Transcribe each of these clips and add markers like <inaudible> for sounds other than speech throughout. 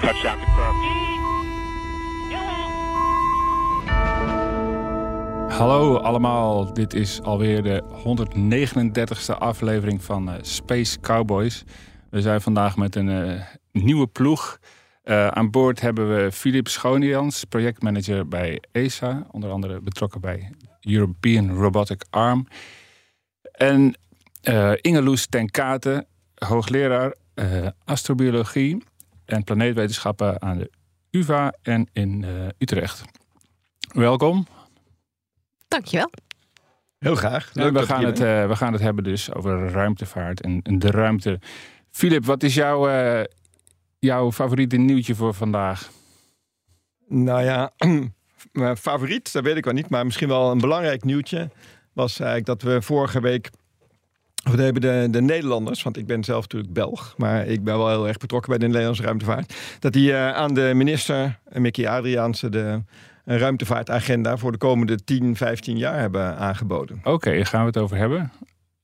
Touchdown confirmed. Hallo allemaal, dit is alweer de 139ste aflevering van eh, Space Cowboys. We zijn vandaag met een eh, nieuwe ploeg. Eh, aan boord hebben we Philip Schonians, projectmanager bij ESA, onder andere betrokken bij European Robotic Arm. En Ingeloes ten Katen, hoogleraar astrobiologie en planeetwetenschappen aan de UvA en in eh, Utrecht. Welkom. Dankjewel. Heel graag. Leuk we, gaan het, eh, we gaan het hebben dus over ruimtevaart en, en de ruimte. Filip, wat is jouw, eh, jouw favoriete nieuwtje voor vandaag? Nou ja, <clears throat> mijn favoriet, dat weet ik wel niet. Maar misschien wel een belangrijk nieuwtje was eigenlijk dat we vorige week... We hebben de, de Nederlanders, want ik ben zelf natuurlijk Belg... maar ik ben wel heel erg betrokken bij de Nederlandse ruimtevaart... dat die eh, aan de minister, eh, Mickey Adriaanse... de een ruimtevaartagenda voor de komende 10, 15 jaar hebben aangeboden. Oké, daar gaan we het over hebben.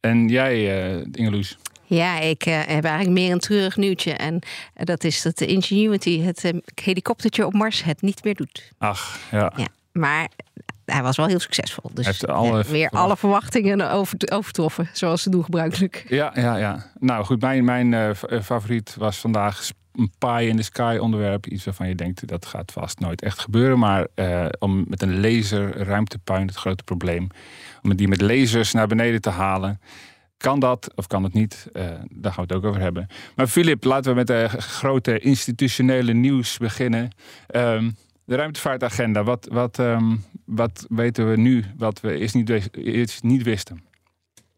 En jij, eh Ingeloes? Ja, ik eh, heb eigenlijk meer een treurig nieuwtje. En eh, dat is dat de Ingenuity, het eh, helikoptertje op Mars, het niet meer doet. Ach, ja. Ja. Maar hij was wel heel succesvol. Dus Heeft alle ja, weer alle verwachtingen over, overtroffen, zoals ze doen gebruikelijk. Ja, ja, ja. Nou goed, mijn, mijn eh, eh, favoriet was vandaag een pie in the sky onderwerp. Iets waarvan je denkt, dat gaat vast nooit echt gebeuren. Maar eh, om met een laser ruimtepuin, het grote probleem... om die met lasers naar beneden te halen... Kan dat of kan het niet? Daar gaan we het ook over hebben. Maar Filip, laten we met de grote institutionele nieuws beginnen. Ehm, de ruimtevaartagenda. Wat, wat, ehm, wat weten we nu wat we eerst niet, eerst niet wisten?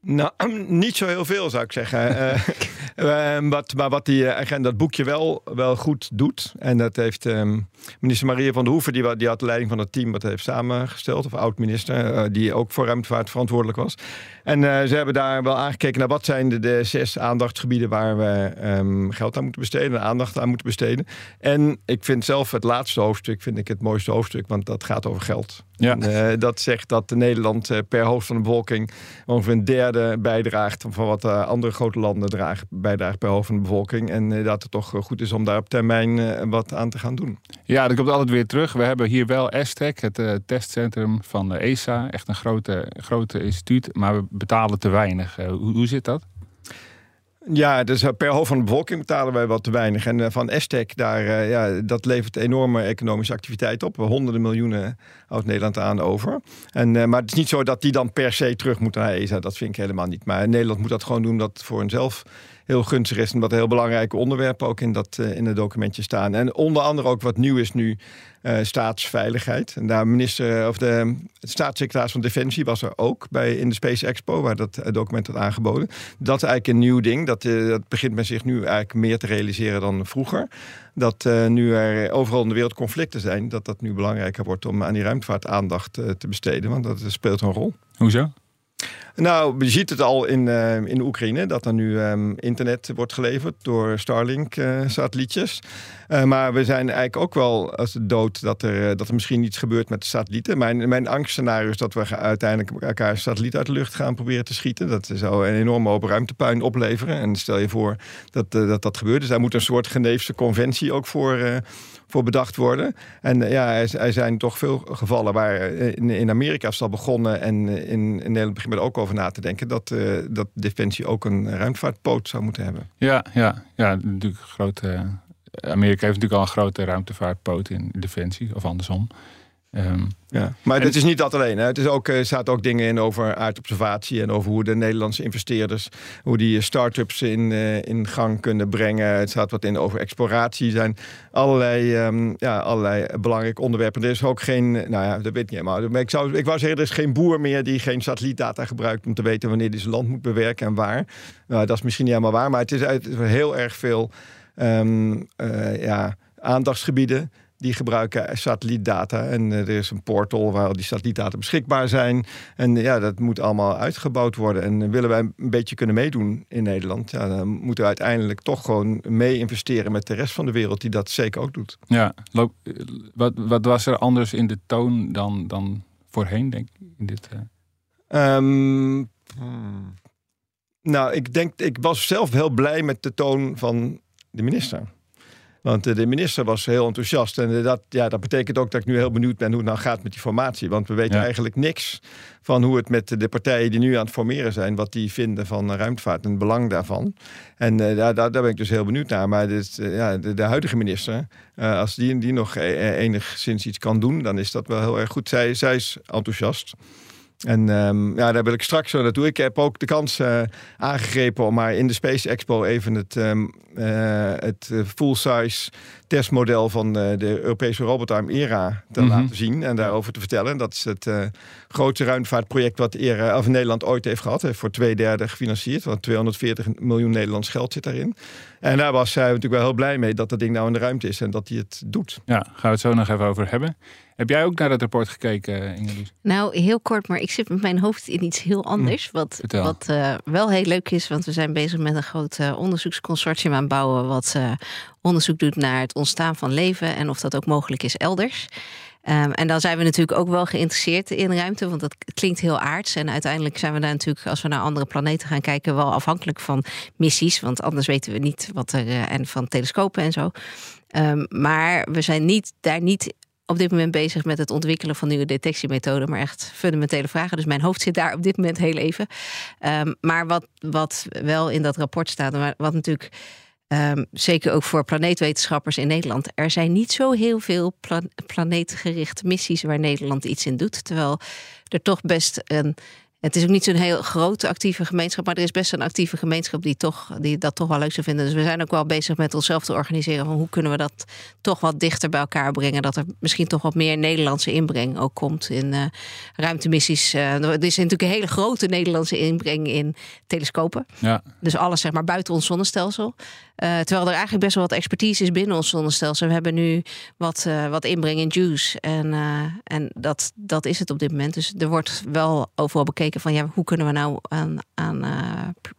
Nou, <clears throat> niet zo heel veel zou ik zeggen. Eh, <laughs> eh, wat, maar wat die eh, agenda, dat boekje wel, wel goed doet. En dat heeft ehm, minister Maria van der Hoeven, die, die had de leiding van het team wat heeft samengesteld. Of oud-minister, die ook voor ruimtevaart verantwoordelijk was. En ze hebben daar wel aangekeken naar wat zijn de, de zes aandachtsgebieden waar we ehm, geld aan moeten besteden, aandacht aan moeten besteden. En ik vind zelf het laatste hoofdstuk vind ik het mooiste hoofdstuk, want dat gaat over geld. Ja. Eh, dat zegt dat Nederland eh, per hoofd van de bevolking ongeveer een derde bijdraagt van wat eh, andere grote landen dragen, bijdraagt per hoofd van de bevolking. En dat het toch goed is om daar op termijn wat aan te gaan doen. Ja, dat komt altijd weer terug. We hebben hier wel ESTEC, het testcentrum van de ESA. Echt een grote, grote instituut, maar we betalen te weinig. Hoe, hoe zit dat? Ja, dus eh, per hoofd van de bevolking betalen wij wat te weinig. En eh, van Estec, daar, eh, ja, dat levert enorme economische activiteit op. Honderden miljoenen houdt Nederland aan over. En, maar het is niet zo dat die dan per se terug moeten naar ESA. Dat vind ik helemaal niet. Maar Nederland moet dat gewoon doen het voor henzelf heel gunstig is. Omdat er heel belangrijke onderwerpen ook in, dat, eh, in het documentje staan. En onder andere ook wat nieuw is nu eh, staatsveiligheid. En daar minister, of de staatssecretaris van Defensie was er ook bij in de Space Expo, waar dat eh, document had aangeboden. Dat is eigenlijk een nieuw ding. Dat, eh, dat begint men zich nu eigenlijk meer te realiseren dan vroeger. Dat eh, nu er overal in de wereld conflicten zijn, dat dat nu belangrijker wordt om aan die ruimtevaart aandacht eh, te besteden. Want dat speelt een rol. Hoezo? Nou, je ziet het al in, eh, in Oekraïne, dat er nu ehm, internet wordt geleverd door Starlink-satellietjes. Eh, maar we zijn eigenlijk ook wel als dood dat er, eh, dat er misschien iets gebeurt met de satellieten. Mijn, mijn angstscenario is dat we uiteindelijk elkaar satelliet uit de lucht gaan proberen te schieten. Dat zou een enorme hoop ruimtepuin opleveren. En stel je voor dat eh, dat, dat gebeurt. Dus daar moet een soort Geneefse conventie ook voor, eh, voor bedacht worden. En eh, ja, er, zijn toch veel gevallen waar eh, in, Amerika is al begonnen en eh, in, in Nederland begint ook over na te denken dat, eh, dat Defensie ook een ruimtevaartpoot zou moeten hebben. Ja, ja, ja natuurlijk grote. Amerika heeft natuurlijk al een grote ruimtevaartpoot in defensie, of andersom. Ehm, Ja. Maar het is niet dat alleen. Hè. Het is ook, er staat ook dingen in over aardobservatie en over hoe de Nederlandse investeerders, hoe die start-ups in, eh, in gang kunnen brengen. Het staat wat in over exploratie. Er zijn allerlei, ehm, ja, allerlei belangrijke onderwerpen. Er is ook geen, nou ja, dat weet ik niet helemaal. Maar ik, zou, ik wou zeggen, er is geen boer meer die geen satellietdata gebruikt om te weten wanneer hij zijn land moet bewerken en waar. Nou, dat is misschien niet helemaal waar, maar het is, uit- het is heel erg veel ehm, eh, ja, aandachtsgebieden. Die gebruiken satellietdata. En eh, er is een portal waar al die satellietdata beschikbaar zijn. En ja, dat moet allemaal uitgebouwd worden. En eh, willen wij een beetje kunnen meedoen in Nederland, ja, dan moeten we uiteindelijk toch gewoon mee investeren met de rest van de wereld, die dat zeker ook doet. Ja, loop, eh, wat, wat was er anders in de toon dan, dan voorheen, denk ik? In dit, eh? Ehm, nou, ik denk, ik was zelf heel blij met de toon van de minister. Want eh, de minister was heel enthousiast. En eh, dat, ja, dat betekent ook dat ik nu heel benieuwd ben hoe het nou gaat met die formatie. Want we weten Ja. eigenlijk niks van hoe het met de partijen die nu aan het formeren zijn, wat die vinden van ruimtevaart en het belang daarvan. En eh, daar, daar, ben ik dus heel benieuwd naar. Maar dit, ja, de, de huidige minister, als die, die nog enigszins iets kan doen, dan is dat wel heel erg goed. Zij, zij is enthousiast. En ehm, ja, daar wil ik straks zo naartoe. Ik heb ook de kans eh, aangegrepen om maar in de Space Expo even het, ehm, eh, het eh, full-size testmodel van de Europese robotarm ERA te Mhm. laten zien en daarover te vertellen. Dat is het grootste ruimtevaartproject wat ERA, of Nederland ooit heeft gehad. Heeft voor twee derde gefinancierd, want 240 miljoen Nederlands geld zit daarin. En daar was zij natuurlijk wel heel blij mee dat dat ding nou in de ruimte is en dat hij het doet. Ja, gaan we het zo nog even over hebben. Heb jij ook naar dat rapport gekeken, Ingelies? Nou, heel kort, maar ik zit met mijn hoofd in iets heel anders. Wat, Vertel. wat eh, wel heel leuk is, want we zijn bezig met een groot eh, onderzoeksconsortium aan het bouwen. Wat eh, onderzoek doet naar het ontstaan van leven en of dat ook mogelijk is elders. Ehm, en dan zijn we natuurlijk ook wel geïnteresseerd in ruimte, want dat klinkt heel aards. En uiteindelijk zijn we daar natuurlijk, als we naar andere planeten gaan kijken, wel afhankelijk van missies. Want anders weten we niet wat er. eh, en van telescopen en zo. Ehm, maar we zijn niet, daar niet op dit moment bezig met het ontwikkelen van nieuwe detectiemethoden, maar echt fundamentele vragen. Dus mijn hoofd zit daar op dit moment heel even. Ehm, maar wat, wat wel in dat rapport staat, wat natuurlijk ehm, zeker ook voor planeetwetenschappers in Nederland, er zijn niet zo heel veel pla- planeetgerichte missies waar Nederland iets in doet. Terwijl er toch best een. Het is ook niet zo'n heel grote actieve gemeenschap, maar er is best een actieve gemeenschap die, toch, die dat toch wel leuk zou vinden. Dus we zijn ook wel bezig met onszelf te organiseren van hoe kunnen we dat toch wat dichter bij elkaar brengen. Dat er misschien toch wat meer Nederlandse inbreng ook komt in eh, ruimtemissies. Eh, er is natuurlijk een hele grote Nederlandse inbreng in telescopen. Ja, Dus alles zeg maar buiten ons zonnestelsel. Eh, terwijl er eigenlijk best wel wat expertise is binnen ons zonnestelsel. We hebben nu wat, eh, wat inbreng in JUICE. En, eh, en dat, dat is het op dit moment. Dus er wordt wel overal bekeken van ja, hoe kunnen we nou aan, aan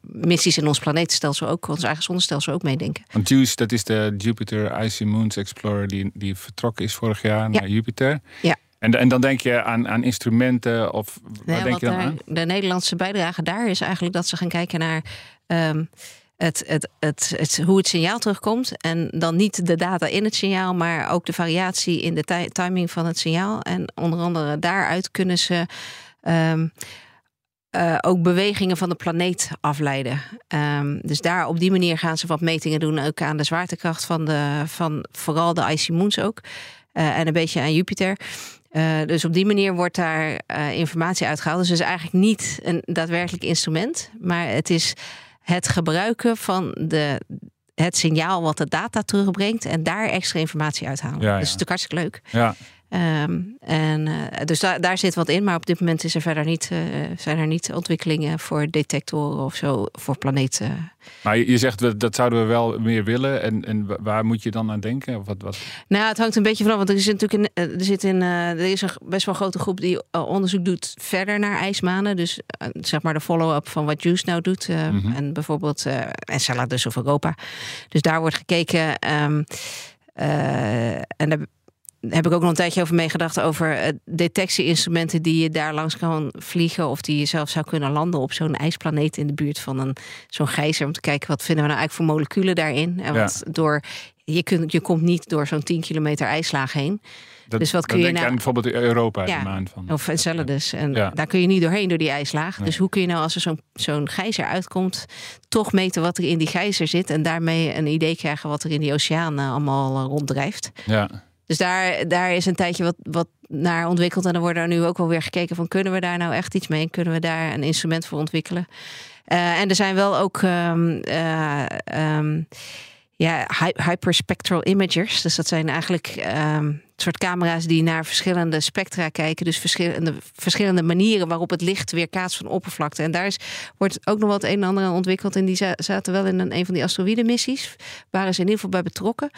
missies in ons planeetstelsel ook, ons eigen zonnestelsel ook meedenken. want JUICE, dat is de Jupiter Icy Moons Explorer die, die vertrokken is vorig jaar naar Jupiter. Ja. En, en dan denk je aan, aan instrumenten of waar Nee, denk je dan daar- aan? De Nederlandse bijdrage daar is eigenlijk dat ze gaan kijken naar ehm, het, het, het, het, hoe het signaal terugkomt. En dan niet de data in het signaal, maar ook de variatie in de ti- timing van het signaal. En onder andere daaruit kunnen ze. ehm, eh, ook bewegingen van de planeet afleiden. Ehm, dus daar op die manier gaan ze wat metingen doen, ook aan de zwaartekracht van, de, van vooral de icy moons ook. Eh, en een beetje aan Jupiter. Eh, dus op die manier wordt daar informatie uitgehaald. Dus het is eigenlijk niet een daadwerkelijk instrument, maar het is het gebruiken van de, het signaal wat de data terugbrengt en daar extra informatie uithalen. Ja, ja. Dus is natuurlijk hartstikke leuk. Ja, Ehm, en, eh, dus daar, daar zit wat in, maar op dit moment is er verder niet, eh, zijn er niet ontwikkelingen voor detectoren of zo voor planeten. maar je zegt dat, dat zouden we wel meer willen. En, en wa- waar moet je dan aan denken? Of wat, wat? Nou, het hangt een beetje vanaf, want er is natuurlijk een, eh, er zit in, er is een best wel een grote groep die onderzoek doet verder naar ijsmanen. Dus zeg maar de follow-up van wat Juice nou doet. eh, Mhm. En bijvoorbeeld Enceladus of Europa. Dus daar wordt gekeken. ehm, eh, en heb ik ook nog een tijdje over meegedacht over eh, detectieinstrumenten die je daar langs kan vliegen of die je zelf zou kunnen landen op zo'n ijsplaneet in de buurt van een zo'n gijzer om te kijken wat vinden we nou eigenlijk voor moleculen daarin en Ja. wat door je kunt je komt niet door zo'n 10 kilometer ijslaag heen Dat, Dus wat kun je denk nou- aan bijvoorbeeld Europa, Ja. de maan van. of Enceladus en Ja. daar kun je niet doorheen door die ijslaag. Nee. Dus hoe kun je nou als er zo'n zo'n gijzer uitkomt toch meten wat er in die gijzer zit en daarmee een idee krijgen wat er in die oceaan eh, allemaal eh, ronddrijft. Ja. Dus daar, daar is een tijdje wat, wat naar ontwikkeld. En dan wordt er nu ook wel weer gekeken van kunnen we daar nou echt iets mee? Kunnen we daar een instrument voor ontwikkelen? Eh, en er zijn wel ook ehm, eh, ehm, ja, hy- hyperspectral imagers. Dus dat zijn eigenlijk ehm, soort camera's die naar verschillende spectra kijken. Dus verschillende, verschillende manieren waarop het licht weer kaatst van oppervlakte. En daar is, wordt ook nog wat een en ander aan ontwikkeld. En die za- zaten wel in een, een van die asteroïdenmissies. Waren ze in ieder geval bij betrokken.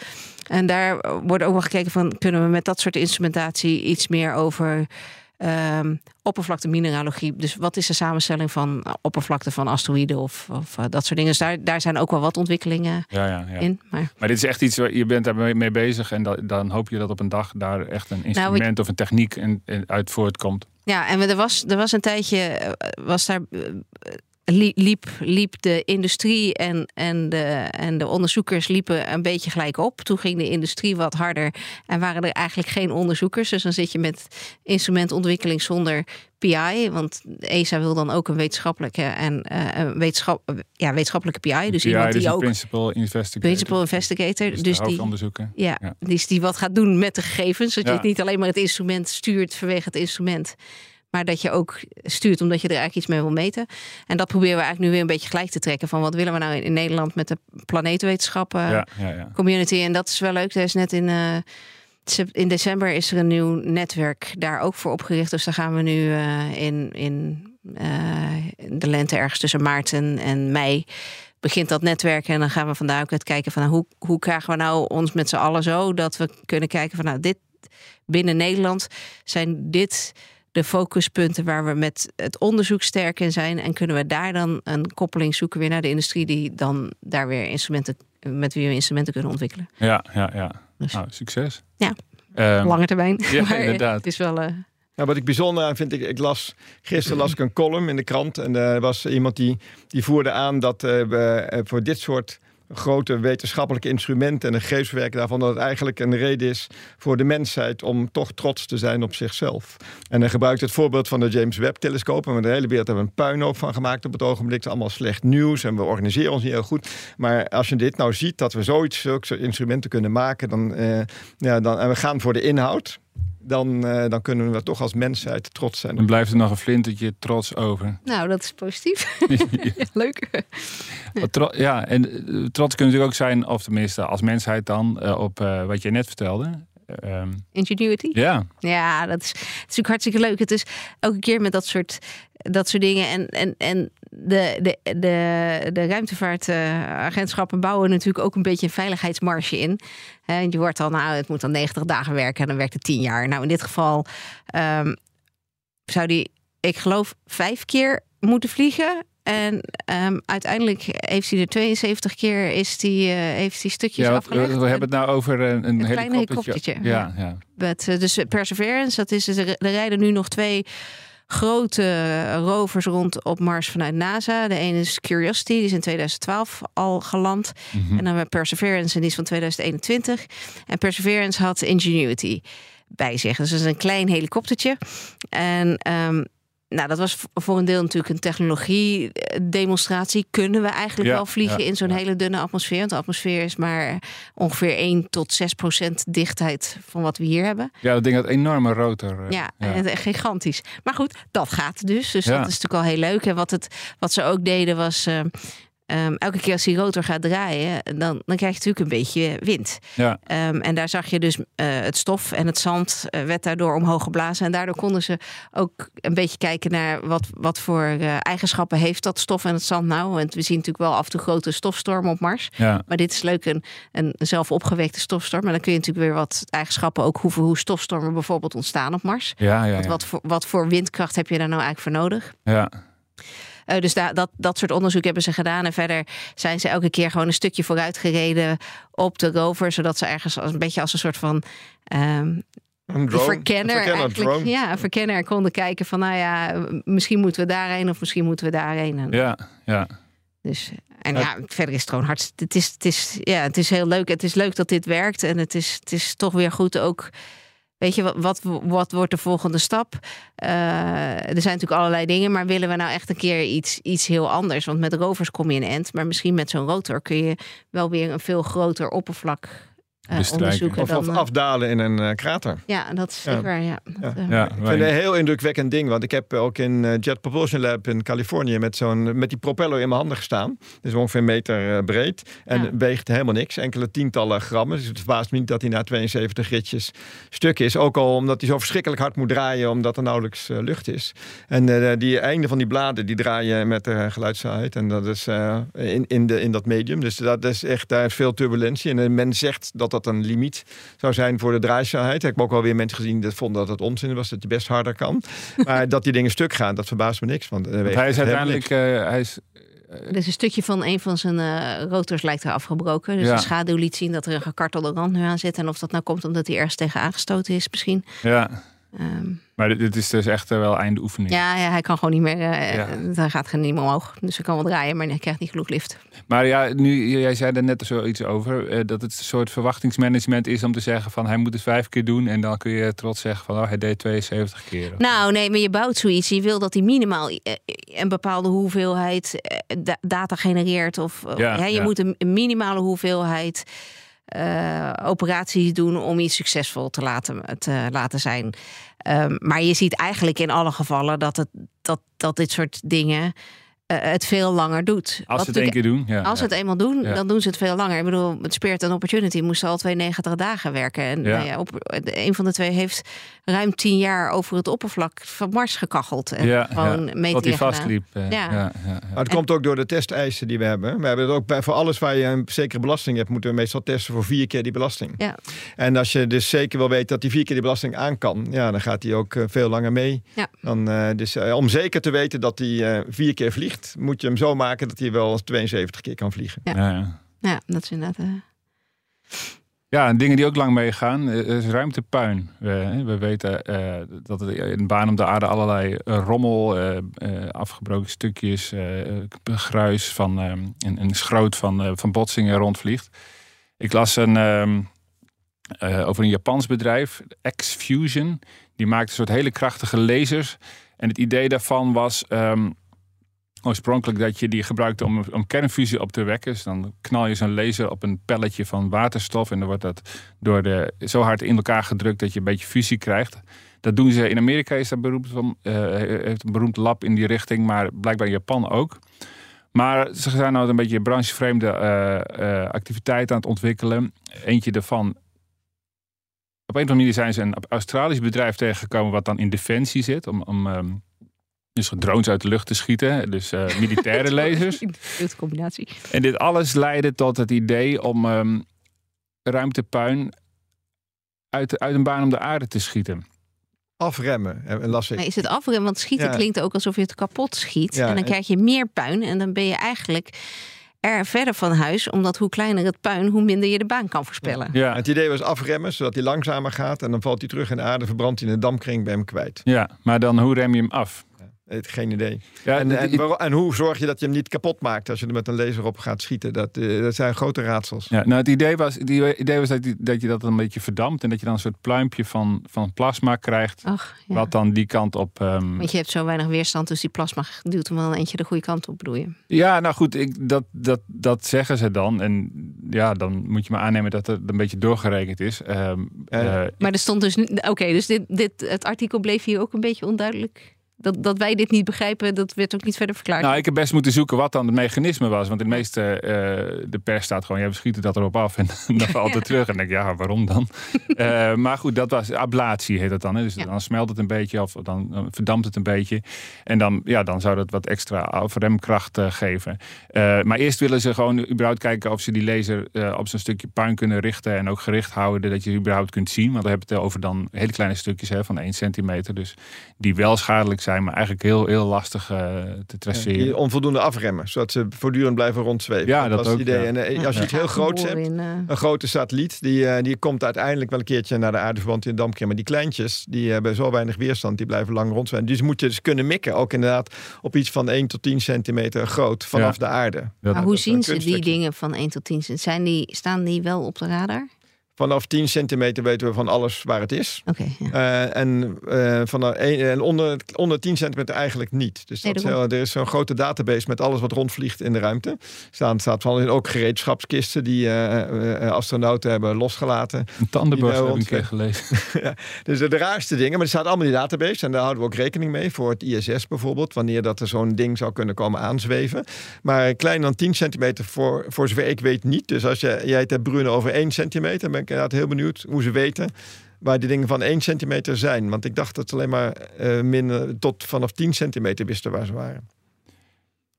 En daar wordt ook wel gekeken van... kunnen we met dat soort instrumentatie iets meer over... ehm oppervlakte mineralogie. Dus wat is de samenstelling van eh, oppervlakte van asteroïden of, of eh, dat soort dingen. Dus daar, daar zijn ook wel wat ontwikkelingen Ja, ja, ja. in. Maar Maar dit is echt iets waar je bent daar mee mee bezig en da- dan hoop je dat op een dag daar echt een instrument of een techniek in, in- uit voortkomt. Ja, en er was, er was een tijdje, eh, was daar, liep, liep de industrie en, en, de, en de onderzoekers liepen een beetje gelijk op. Toen ging de industrie wat harder en waren er eigenlijk geen onderzoekers. Dus dan zit je met instrumentontwikkeling zonder PI. Want ESA wil dan ook een wetenschappelijke en eh, wetenschap, ja, wetenschappelijke PI. Dus iemand dus die ook principal investigator. principal investigator. Dus, Dus die, ja, Ja. Dus die wat gaat doen met de gegevens. Dat Ja. je niet alleen maar het instrument stuurt vanwege het instrument. Maar dat je ook stuurt omdat je er eigenlijk iets mee wil meten. En dat proberen we eigenlijk nu weer een beetje gelijk te trekken. Van wat willen we nou in, Nederland met de planeetwetenschappen Ja, ja, ja. community. En dat is wel leuk. Er is net in, eh, in december is er een nieuw netwerk daar ook voor opgericht. Dus daar gaan we nu eh, in, in, eh, de lente ergens tussen maart en, en mei begint dat netwerk. En dan gaan we vandaar ook uit kijken van nou, hoe, hoe krijgen we nou ons met z'n allen zo dat we kunnen kijken van nou dit binnen Nederland zijn dit de focuspunten waar we met het onderzoek sterk in zijn. En kunnen we daar dan een koppeling zoeken weer naar de industrie die dan daar weer instrumenten met wie we instrumenten kunnen ontwikkelen. Ja, ja, ja. Dus- Nou, succes. Ja. Ehm, Lange termijn. ja, <laughs> Maar, eh, inderdaad. Het is wel. eh, Nou, wat ik bijzonder aan vind, ik, ik las gisteren las ik een column in de krant en er was iemand die, die voerde aan dat eh, we eh, voor dit soort grote wetenschappelijke instrumenten en de gegevenswerk daarvan dat het eigenlijk een reden is voor de mensheid om toch trots te zijn op zichzelf. En hij gebruikt het voorbeeld van de James Webb telescoop en we de hele wereld hebben een puinhoop van gemaakt op het ogenblik. Het is allemaal slecht nieuws en we organiseren ons niet heel goed. Maar als je dit nou ziet dat we zoiets, zulke instrumenten kunnen maken, dan, eh, ja, dan en we gaan voor de inhoud. Dan, eh, dan kunnen we toch als mensheid trots zijn. Dan blijft er nog een flintertje trots over. nou, dat is positief. <laughs> Ja, leuk. Tro- ja, en eh, trots kunnen natuurlijk ook zijn, of tenminste als mensheid dan, eh, op eh, wat je net vertelde. Ehm, Ingenuity. ja, Ja, dat is, het is natuurlijk hartstikke leuk. Het is elke keer met dat soort, dat soort dingen. En, en, en de, de, de, de ruimtevaartagentschappen bouwen natuurlijk ook een beetje een veiligheidsmarge in. Hè, je wordt al, nou, het moet dan 90 dagen werken en dan werkt het 10 jaar. Nou, in dit geval ehm, zou die, ik geloof, vijf keer moeten vliegen. En ehm, uiteindelijk heeft hij er 72 keer is die, eh, heeft die stukjes ja we, afgelegd. we hebben het nou over een, een, Een klein helikoptertje. helikoptertje, Ja, ja. Met, eh, dus Perseverance, dat is, er er rijden nu nog twee grote rovers rond op Mars vanuit NASA. De ene is Curiosity, die is in 2012 al geland. Mhm. En dan hebben we Perseverance, en die is van 2021. En Perseverance had Ingenuity bij zich. Dus dat is een klein helikoptertje. En ehm, nou, dat was voor een deel natuurlijk een technologie-demonstratie. Kunnen we eigenlijk Ja, wel vliegen ja, in zo'n ja. hele dunne atmosfeer? Want de atmosfeer is maar ongeveer 1 tot 6 procent dichtheid van wat we hier hebben. ja, dat ding had enorme rotor. eh, Ja, en gigantisch. Maar goed, dat gaat dus. Dus dat is natuurlijk al heel leuk. En wat, het, wat ze ook deden was... ehm, ehm, elke keer als die rotor gaat draaien, dan, dan krijg je natuurlijk een beetje wind. Ja, Ehm, en daar zag je dus eh, het stof en het zand eh, werd daardoor omhoog geblazen. En daardoor konden ze ook een beetje kijken naar wat, wat voor eh, eigenschappen heeft dat stof en het zand nou. Want we zien natuurlijk wel af en toe grote stofstormen op Mars. ja. Maar dit is leuk, een, een zelf opgewekte stofstorm. Maar dan kun je natuurlijk weer wat eigenschappen ook hoeven hoe stofstormen bijvoorbeeld ontstaan op Mars. Ja, ja, Want ja. Wat, voor, wat voor windkracht heb je daar nou eigenlijk voor nodig? ja. Eh, dus daar, dat, dat soort onderzoek hebben ze gedaan. En verder zijn ze elke keer gewoon een stukje vooruit gereden op de rover. Zodat ze ergens als, een beetje als een soort van ehm, Een drone, verkenner, een verkenner, eigenlijk. drone. Ja, een verkenner konden kijken van nou ja, misschien moeten we daarheen of misschien moeten we daarheen. En, ja, ja. Dus, en ja, verder is het gewoon hartstikke. Het is, het is, ja, het is heel leuk. Het is leuk dat dit werkt. En het is, het is toch weer goed ook. Weet je, wat, wat, wat wordt de volgende stap? Eh, er zijn natuurlijk allerlei dingen, maar willen we nou echt een keer iets, iets heel anders? Want met rovers kom je in end, maar misschien met zo'n rotor kun je wel weer een veel groter oppervlak. Onderzoeken. Of, Dan, of eh, afdalen in een eh, krater. ja, dat is zeker. Ja. Dat, eh, Ja, Ik vind het een heel indrukwekkend ding. Want ik heb ook in eh, Jet Propulsion Lab in Californië met, zo'n, met die propeller in mijn handen gestaan. Dat is ongeveer een meter eh, breed. En Ja. weegt helemaal niks. Enkele tientallen grammen. Dus het verbaast me niet dat hij na 72 ritjes stuk is. Ook al omdat hij zo verschrikkelijk hard moet draaien. Omdat er nauwelijks eh, lucht is. En eh, die einde van die bladen die draaien met de geluidssnelheid. En dat is eh, in, in, de, in dat medium. Dus dat is echt, daar is veel turbulentie. En eh, men zegt dat dat een limiet zou zijn voor de draaisnelheid. Ik heb ook wel weer mensen gezien die vonden dat het onzin was. Dat je best harder kan. <laughs> Maar dat die dingen stuk gaan, dat verbaast me niks. Want, eh, Want hij is uiteindelijk, eh, hij is, Er is een stukje van een van zijn eh, rotors lijkt er afgebroken. Dus Ja. de schaduw liet zien dat er een gekartelde rand nu aan zit. En of dat nou komt omdat hij ergens tegen aangestoten is misschien. ja. Ehm, Maar dit, dit is dus echt eh, wel einde oefening. ja, ja, hij kan gewoon niet meer. Ja. Hij gaat geen niet meer omhoog. Dus hij kan wel draaien, maar hij krijgt niet genoeg lift. Maar ja, nu, jij zei er net zoiets over. dat het een soort verwachtingsmanagement is om te zeggen van hij moet het vijf keer doen. En dan kun je trots zeggen van oh, hij deed 72 keer. Nou, nee, maar je bouwt zoiets. Je wil dat hij minimaal een bepaalde hoeveelheid da- data genereert. Of Ja, hè, je ja. moet een minimale hoeveelheid eh, operaties doen om iets succesvol te laten, te laten zijn. Ehm, maar je ziet eigenlijk in alle gevallen dat, het, dat, dat dit soort dingen het veel langer doet. Als Wat ze het één keer doen. Ja, Als ze ja. het eenmaal doen, Ja. dan doen ze het veel langer. Ik bedoel, het Spirit and Opportunity moesten al 92 dagen werken. En Ja. nou ja, op, een van de twee heeft ruim tien jaar over het oppervlak van Mars gekacheld. En ja, gewoon ja. Tot hij vastliep. eh, Ja. ja. Ja, ja, Maar het komt ook door de testeisen die we hebben. We hebben het ook bij, voor alles waar je een zekere belasting hebt, moeten we meestal testen voor vier keer die belasting. Ja. En als je dus zeker wil weten dat die vier keer die belasting aan kan, ja, dan gaat hij ook eh, veel langer mee. Ja. Dan, eh, dus eh, om zeker te weten dat hij eh, vier keer vliegt, moet je hem zo maken dat hij wel 72 keer kan vliegen. Ja. Ja, ja. Ja, dat is inderdaad. eh, Ja, en dingen die ook lang meegaan, eh, is ruimtepuin. We, we weten eh, dat er in de baan om de aarde allerlei eh, rommel, eh, eh, afgebroken stukjes, eh, eh, gruis van, eh, en, en schroot van, eh, van botsingen rondvliegt. Ik las een, ehm, eh, over een Japans bedrijf, X-Fusion. Die maakt een soort hele krachtige lasers. En het idee daarvan was ehm, oorspronkelijk dat je die gebruikte om, om kernfusie op te wekken. Dus dan knal je zo'n laser op een pelletje van waterstof. En dan wordt dat door de, zo hard in elkaar gedrukt dat je een beetje fusie krijgt. Dat doen ze in Amerika, is dat beroemd van, eh, heeft een beroemd lab in die richting, maar blijkbaar in Japan ook. Maar ze zijn nou een beetje branchevreemde eh, eh, activiteiten aan het ontwikkelen. Eentje daarvan. Op een of andere manier zijn ze een Australisch bedrijf tegengekomen wat dan in defensie zit. Om, om ehm, dus drones uit de lucht te schieten. Dus eh, militaire <laughs> lasers. Combinatie. En dit alles leidde tot het idee om ehm, ruimtepuin uit, uit een baan om de aarde te schieten. Afremmen, eh, las ik. Maar is het afremmen? Want schieten Ja. klinkt ook alsof je het kapot schiet. Ja, en dan en- krijg je meer puin. En dan ben je eigenlijk er verder van huis. Omdat hoe kleiner het puin, hoe minder je de baan kan voorspellen. Ja, Het idee was afremmen, zodat hij langzamer gaat. En dan valt hij terug in de aarde, verbrandt hij in een damkring, bij hem kwijt. ja, maar dan hoe rem je hem af? Eh, Geen idee. Ja, En, en, hoe zorg je dat je hem niet kapot maakt als je er met een laser op gaat schieten? Dat, eh, dat zijn grote raadsels. Ja, nou, het idee was, het idee was dat, je, dat je dat een beetje verdampt en dat je dan een soort pluimpje van, van plasma krijgt. Ach, ja. Wat dan die kant op. ehm, Want je hebt zo weinig weerstand, dus die plasma duwt hem wel eentje de goede kant op, bedoel je? Ja, nou goed, ik, dat, dat, dat zeggen ze dan. En ja, dan moet je maar aannemen dat het een beetje doorgerekend is. Ehm, Eh, eh, Maar er stond dus. Oké, dus dit, dit, het artikel bleef hier ook een beetje onduidelijk. Dat, dat wij dit niet begrijpen, dat werd ook niet verder verklaard. Nou, ik heb best moeten zoeken wat dan het mechanisme was. Want in de meeste, eh, de pers staat gewoon, ja, we schieten dat erop af <laughs> en dan valt het terug. En dan denk ik, ja, waarom dan? <laughs> Eh, maar goed, dat was ablatie heet het dan. Hè? Dus Ja. dan smelt het een beetje of dan verdampt het een beetje. En dan, ja, dan zou dat wat extra afremkracht eh, geven. Maar eerst willen ze gewoon überhaupt kijken of ze die laser op zo'n stukje puin kunnen richten. En ook gericht houden, dat je het überhaupt kunt zien. Want dan hebben we het over dan hele kleine stukjes hè, van 1 centimeter. Dus die wel schadelijk zijn, maar eigenlijk heel, heel lastig eh, te traceren. Onvoldoende afremmen, zodat ze voortdurend blijven rondzweven. Ja, dat was het ook, idee. ja. En eh, als je iets heel groots hebt, In, eh, een grote satelliet, die, die komt uiteindelijk wel een keertje naar de aarde verband in de dampkring. Maar die kleintjes, die hebben zo weinig weerstand, die blijven lang rondzweven. Dus moet je dus kunnen mikken, ook inderdaad op iets van 1 tot 10 centimeter groot vanaf Ja. de aarde. Dat- maar hoe zien ze die dingen van 1 tot 10? Zijn die, staan die wel op de radar? Vanaf 10 centimeter weten we van alles waar het is. Oké, ja. Eh, en, eh, van de een- en onder, onder 10 centimeter eigenlijk niet. Dus dat, is- er is zo'n grote database met alles wat rondvliegt in de ruimte. Staan staat van ook gereedschapskisten die eh, astronauten hebben losgelaten. Een tandenborstel Die heb ik keer gelezen. <laughs> Dus de, de raarste dingen, maar er staat allemaal in die database. En daar houden we ook rekening mee voor het ISS bijvoorbeeld. Wanneer dat er zo'n ding zou kunnen komen aanzweven. Maar kleiner dan 10 centimeter voor, voor zover ik weet niet. Dus als je, jij het hebt Bruno over 1 centimeter, ben ik inderdaad heel benieuwd hoe ze weten waar die dingen van 1 centimeter zijn. Want ik dacht dat ze alleen maar minder tot vanaf 10 centimeter wisten waar ze waren.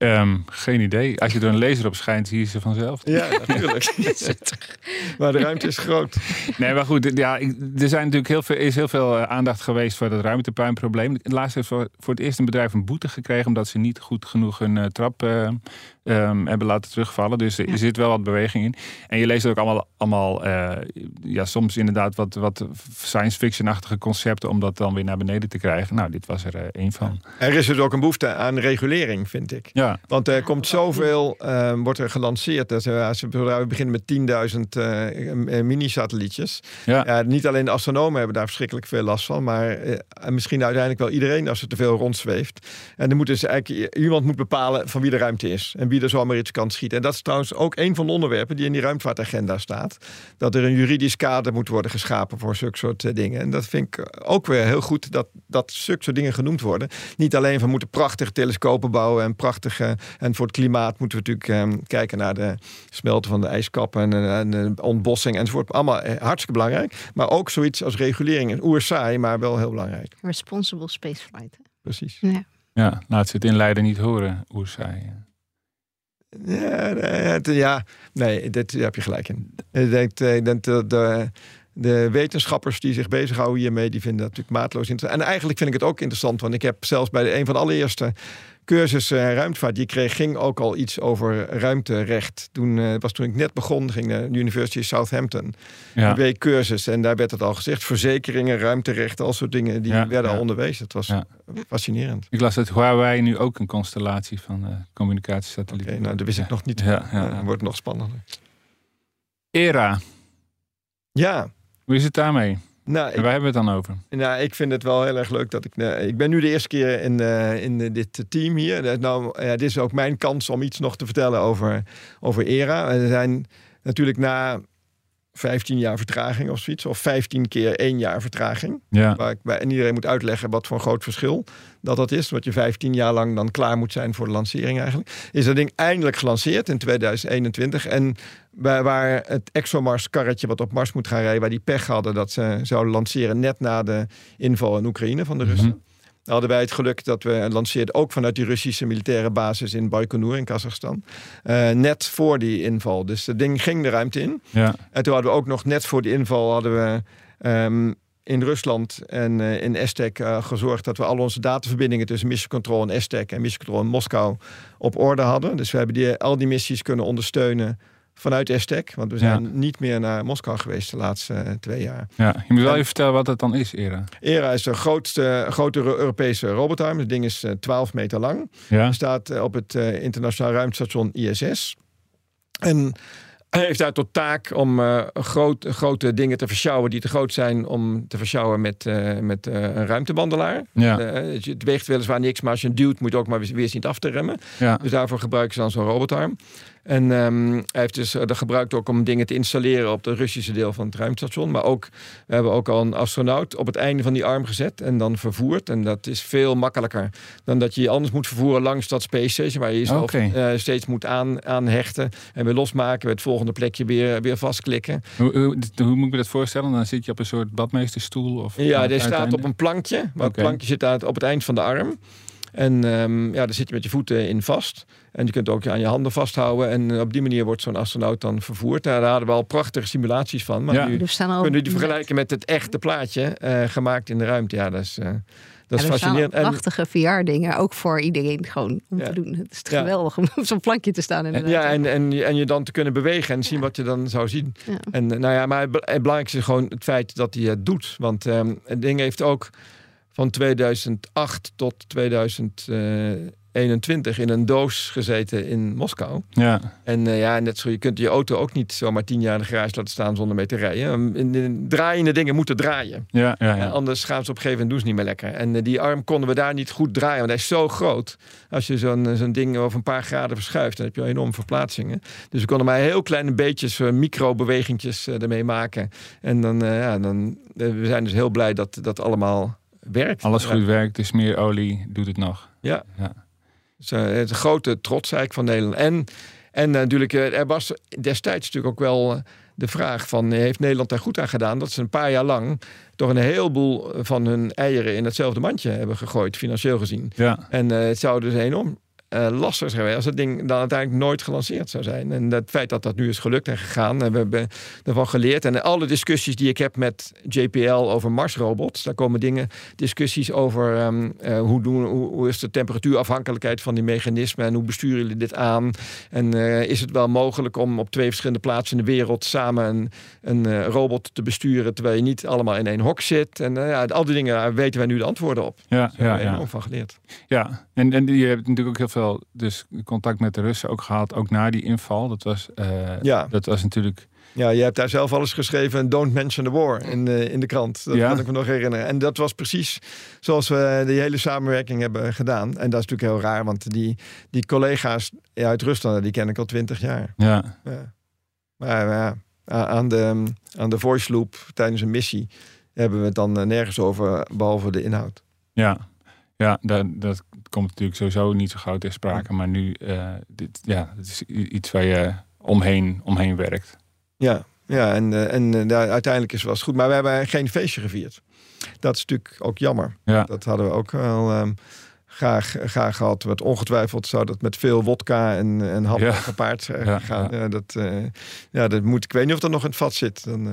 Ehm, geen idee. Als je er een laser op schijnt, zie je ze vanzelf. Ja, natuurlijk. <laughs> maar de ruimte is groot. Nee, maar goed. Ja, ik- er zijn natuurlijk heel veel, is heel veel eh, aandacht geweest voor het ruimtepuinprobleem. Laatst heeft voor, voor het eerst een bedrijf een boete gekregen omdat ze niet goed genoeg hun eh, trap eh, ehm, hebben laten terugvallen. Dus er Ja. zit wel wat beweging in. En je leest ook allemaal, allemaal eh, ja, soms inderdaad wat, wat science fiction-achtige concepten om dat dan weer naar beneden te krijgen. Nou, dit was er één van. Er is dus ook een behoefte aan regulering, vind ik. Ja, Want er komt zoveel, eh, wordt er gelanceerd. Dat, eh, als we, we beginnen met 10.000 eh, eh, mini-satellietjes. ja. Niet alleen de astronomen hebben daar verschrikkelijk veel last van, maar misschien uiteindelijk wel iedereen als er te veel rondzweeft. En dan moet dus eigenlijk iemand moet bepalen van wie de ruimte is en wie er zomaar iets kan schieten. En dat is trouwens ook een van de onderwerpen die in die ruimtevaartagenda staat. Dat er een juridisch kader moet worden geschapen voor zulke soort dingen. En dat vind ik ook weer heel goed dat, dat zulke soort dingen genoemd worden. Niet alleen van moeten prachtige telescopen bouwen en prachtige. En voor het klimaat moeten we natuurlijk eh, kijken naar de smelten van de ijskappen en, eh, en de ontbossing enzovoort. Allemaal eh, hartstikke belangrijk. Maar ook zoiets als regulering is oerzaai, maar wel heel belangrijk. Responsible spaceflight. Precies. Ja. ja, laat ze het in Leiden niet horen, oerzaai. Ja, het- ja, nee, dit, daar heb je gelijk in. Ik denk, eh, ik denk dat de, de wetenschappers die zich bezighouden hiermee, die vinden dat natuurlijk maatloos interessant. En eigenlijk vind ik het ook interessant, want ik heb zelfs bij de, een van de allereerste cursussen eh, ruimtevaart die ik kreeg, ging ook al iets over ruimterecht. Toen eh, was toen ik net begon, ging de University of Southampton. Ja. Een week cursus en daar werd het al gezegd. Verzekeringen, ruimterecht, al soort dingen, die Ja, werden ja. al onderwezen. Het was fascinerend. Ik las dat Huawei nu ook een constellatie van eh communicatiesatellieten. Nou, dat wist ik nog niet. Ja, wordt nog spannender. ERA, Ja, hoe is het daarmee? Nou, En waar hebben we het dan over? nou, ik vind het wel heel erg leuk dat ik... eh, ik ben nu de eerste keer in, eh, in eh, dit team hier. Nou, ja, dit is ook mijn kans om iets nog te vertellen over, over ERA. Er zijn natuurlijk na 15 jaar vertraging of zoiets... of 15 keer één jaar vertraging... Ja, Waar ik bij en iedereen moet uitleggen wat voor een groot verschil dat dat is. Wat je 15 jaar lang dan klaar moet zijn voor de lancering eigenlijk. Is dat ding eindelijk gelanceerd in 2021. En waar, waar het ExoMars karretje wat op Mars moet gaan rijden... waar die pech hadden dat ze zouden lanceren net na de inval in Oekraïne van de Russen. Mhm. Dan hadden wij het geluk dat we lanceerden ook vanuit die Russische militaire basis in Baikonur in Kazachstan. Eh, net voor die inval. Dus dat ding ging de ruimte in. ja, En toen hadden we ook nog net voor die inval hadden we ehm, in Rusland en eh, in Estek eh, gezorgd dat we al onze dataverbindingen tussen Mission Control en Estek en Mission Control in Moskou op orde hadden. Dus we hebben die, al die missies kunnen ondersteunen vanuit Estek. Want we zijn Ja. niet meer naar Moskou geweest de laatste eh, twee jaar. ja. Je moet wel En- even vertellen wat het dan is, ERA. ERA is de grootste, grote Europese robotarm. Het ding is eh, 12 meter lang. Ja, staat eh, op het eh, internationaal ruimtestation ISS. En hij heeft daar tot taak om eh, groot, grote dingen te versjouwen die te groot zijn om te versjouwen met, eh, met eh, een ruimtebandelaar. ja, Eh, het weegt weliswaar niks, maar als je een duwt moet je ook maar weer, weer zien af te remmen. ja. Dus daarvoor gebruiken ze dan zo'n robotarm. En ehm, hij heeft dus eh, dat gebruikt ook om dingen te installeren op het Russische deel van het ruimtestation. Maar ook, we hebben ook al een astronaut op het einde van die arm gezet en dan vervoerd. En dat is veel makkelijker dan dat je je anders moet vervoeren langs dat space station. Waar je jezelf Oké. eh, steeds moet aan, aanhechten en weer losmaken. Bij het volgende plekje weer, weer vastklikken. Hoe, hoe, hoe moet ik me dat voorstellen? Dan zit je op een soort badmeesterstoel? Of Ja, die staat op een plankje. Maar het plankje zit daar op het eind van de arm. En ehm, ja, daar zit je met je voeten in vast. En je kunt ook aan je handen vasthouden. En eh, op die manier wordt zo'n astronaut dan vervoerd. Daar hadden we al prachtige simulaties van. Maar Ja. nu staan al kunnen we die vergelijken met het echte plaatje. eh, gemaakt in de ruimte. Ja, dat is, eh, dat is Ja, fascinerend. Prachtige VR-dingen, ook voor iedereen gewoon om Ja. te doen. Het is Ja. geweldig om op zo'n plankje te staan. Inderdaad. ja, en, en, je- en je dan te kunnen bewegen en zien wat je dan zou zien. Ja. En nou ja, maar het be- het belangrijkste is gewoon het feit dat hij het doet. Want ehm, het ding heeft ook van 2008 tot 2000, eh, 21 in een doos gezeten in Moskou. Ja, En eh, ja, net zo, je kunt je auto ook niet zomaar tien jaar in de garage laten staan zonder mee te rijden. In de draaiende dingen moeten draaien. ja, ja. Ja. anders gaan ze op een gegeven moment doen ze niet meer lekker. En eh, die arm konden we daar niet goed draaien, want hij is zo groot. Als je zo'n eh, zo'n ding over een paar graden verschuift, dan heb je al enorme verplaatsingen. Dus we konden maar heel kleine beetjes, eh, microbewegingjes ermee maken. En dan, ja, dan, we zijn dus heel blij dat dat allemaal werkt. Alles goed werkt, dus meer olie doet het nog. Ja. Ja. Eh, het een grote trots eigenlijk van Nederland. En, en natuurlijk, eh, er was destijds natuurlijk ook wel eh, de vraag van... eh, heeft Nederland daar goed aan gedaan dat ze een paar jaar lang... toch een heleboel van hun eieren in hetzelfde mandje hebben gegooid, financieel gezien. Ja, En eh, het zou dus enorm eh, lastig zijn geweest als het ding dan uiteindelijk nooit gelanceerd zou zijn. En het feit dat dat nu is gelukt en gegaan, en we hebben ervan geleerd. En alle discussies die ik heb met JPL over Marsrobots, daar komen dingen, discussies over ehm, eh, hoe, doen, hoe, hoe is de temperatuurafhankelijkheid van die mechanismen en hoe besturen jullie dit aan? En eh, is het wel mogelijk om op twee verschillende plaatsen in de wereld samen een, een robot te besturen terwijl je niet allemaal in één hok zit? En ja, al die dingen daar weten wij nu de antwoorden op. Daar ja, hebben ja. we ja. van geleerd. Ja, en, en je hebt natuurlijk ook heel veel dus contact met de Russen ook gehad, ook na die inval. Dat was, eh, Ja. dat was natuurlijk. Ja, je hebt daar zelf alles geschreven. Don't mention the war in, eh, in de krant. Dat Ja. kan ik me nog herinneren. En dat was precies zoals we die hele samenwerking hebben gedaan. En dat is natuurlijk heel raar, want die, die collega's uit Rusland, die ken ik al twintig jaar. Ja, Ja. Maar ja, aan de, aan de voice loop tijdens een missie hebben we het dan eh, nergens over, behalve de inhoud. ja, ja dat, dat komt natuurlijk sowieso niet zo gauw ter sprake. Maar nu, eh, dit, ja, het is iets waar je omheen, omheen werkt. Ja, ja en, eh, en eh, uiteindelijk is het wel eens goed. Maar we hebben geen feestje gevierd. Dat is natuurlijk ook jammer. Ja, Dat hadden we ook wel ehm, graag, graag gehad. Wat ongetwijfeld zou dat met veel wodka en, en hap Ja. gepaard Ja, gaan. dat, ja, dat moet. Ik weet niet of dat nog in het vat zit. Dan eh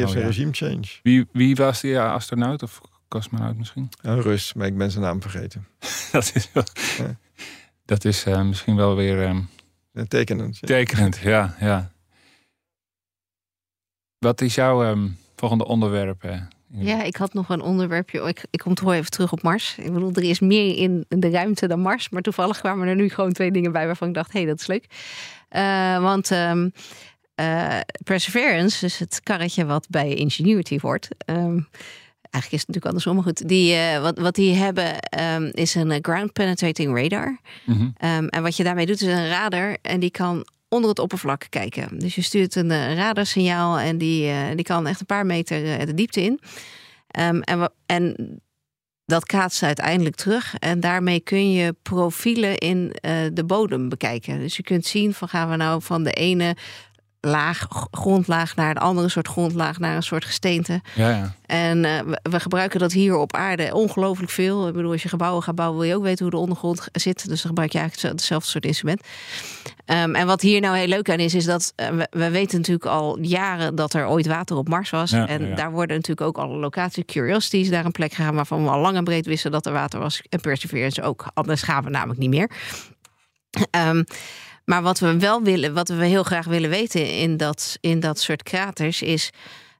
eerst Oh, een ja. regime change. wie, wie was die ja, astronaut of cosmonaut misschien? Een Rus, maar ik ben zijn naam vergeten. <laughs> dat is, wel, Ja. dat is eh, misschien wel weer eh, Eh, Tekenend. Ja. tekenend. Ja, ja. Wat is jouw ehm, volgende onderwerp? eh? Ja, ik had nog een onderwerpje. Ik, ik kom toch even terug op Mars. Ik bedoel, er is meer in de ruimte dan Mars. Maar toevallig kwamen er nu gewoon twee dingen bij waarvan ik dacht: hé, hey, dat is leuk. Eh, want ehm, eh, Perseverance, dus het karretje wat bij Ingenuity hoort. ehm, eigenlijk is het natuurlijk andersom, maar goed. Die, eh, wat, wat die hebben ehm, is een eh, ground penetrating radar. Mhm. Ehm, en wat je daarmee doet is een radar en die kan onder het oppervlak kijken. Dus je stuurt een eh, radarsignaal en die, die kan echt een paar meter de diepte in. Ehm, en, en dat kaatst uiteindelijk terug. En daarmee kun je profielen in de bodem bekijken. Dus je kunt zien van gaan we nou van de ene laag, grondlaag naar een andere soort grondlaag, naar een soort gesteente. Ja, ja. En eh, we, gebruiken dat hier op aarde ongelooflijk veel. Ik bedoel, als je gebouwen gaat bouwen, wil je ook weten hoe de ondergrond zit. Dus dan gebruik je eigenlijk hetzelfde soort instrument. Ehm, en wat hier nou heel leuk aan is, is dat eh, we, we weten natuurlijk al jaren dat er ooit water op Mars was. Ja, en daar worden natuurlijk ook alle locatie curiosities daar een plek gegaan waarvan we al lang en breed wisten dat er water was. En Perseverance ook. Anders gaan we namelijk niet meer. Ehm, maar wat we wel willen, wat we heel graag willen weten in dat, in dat soort kraters is.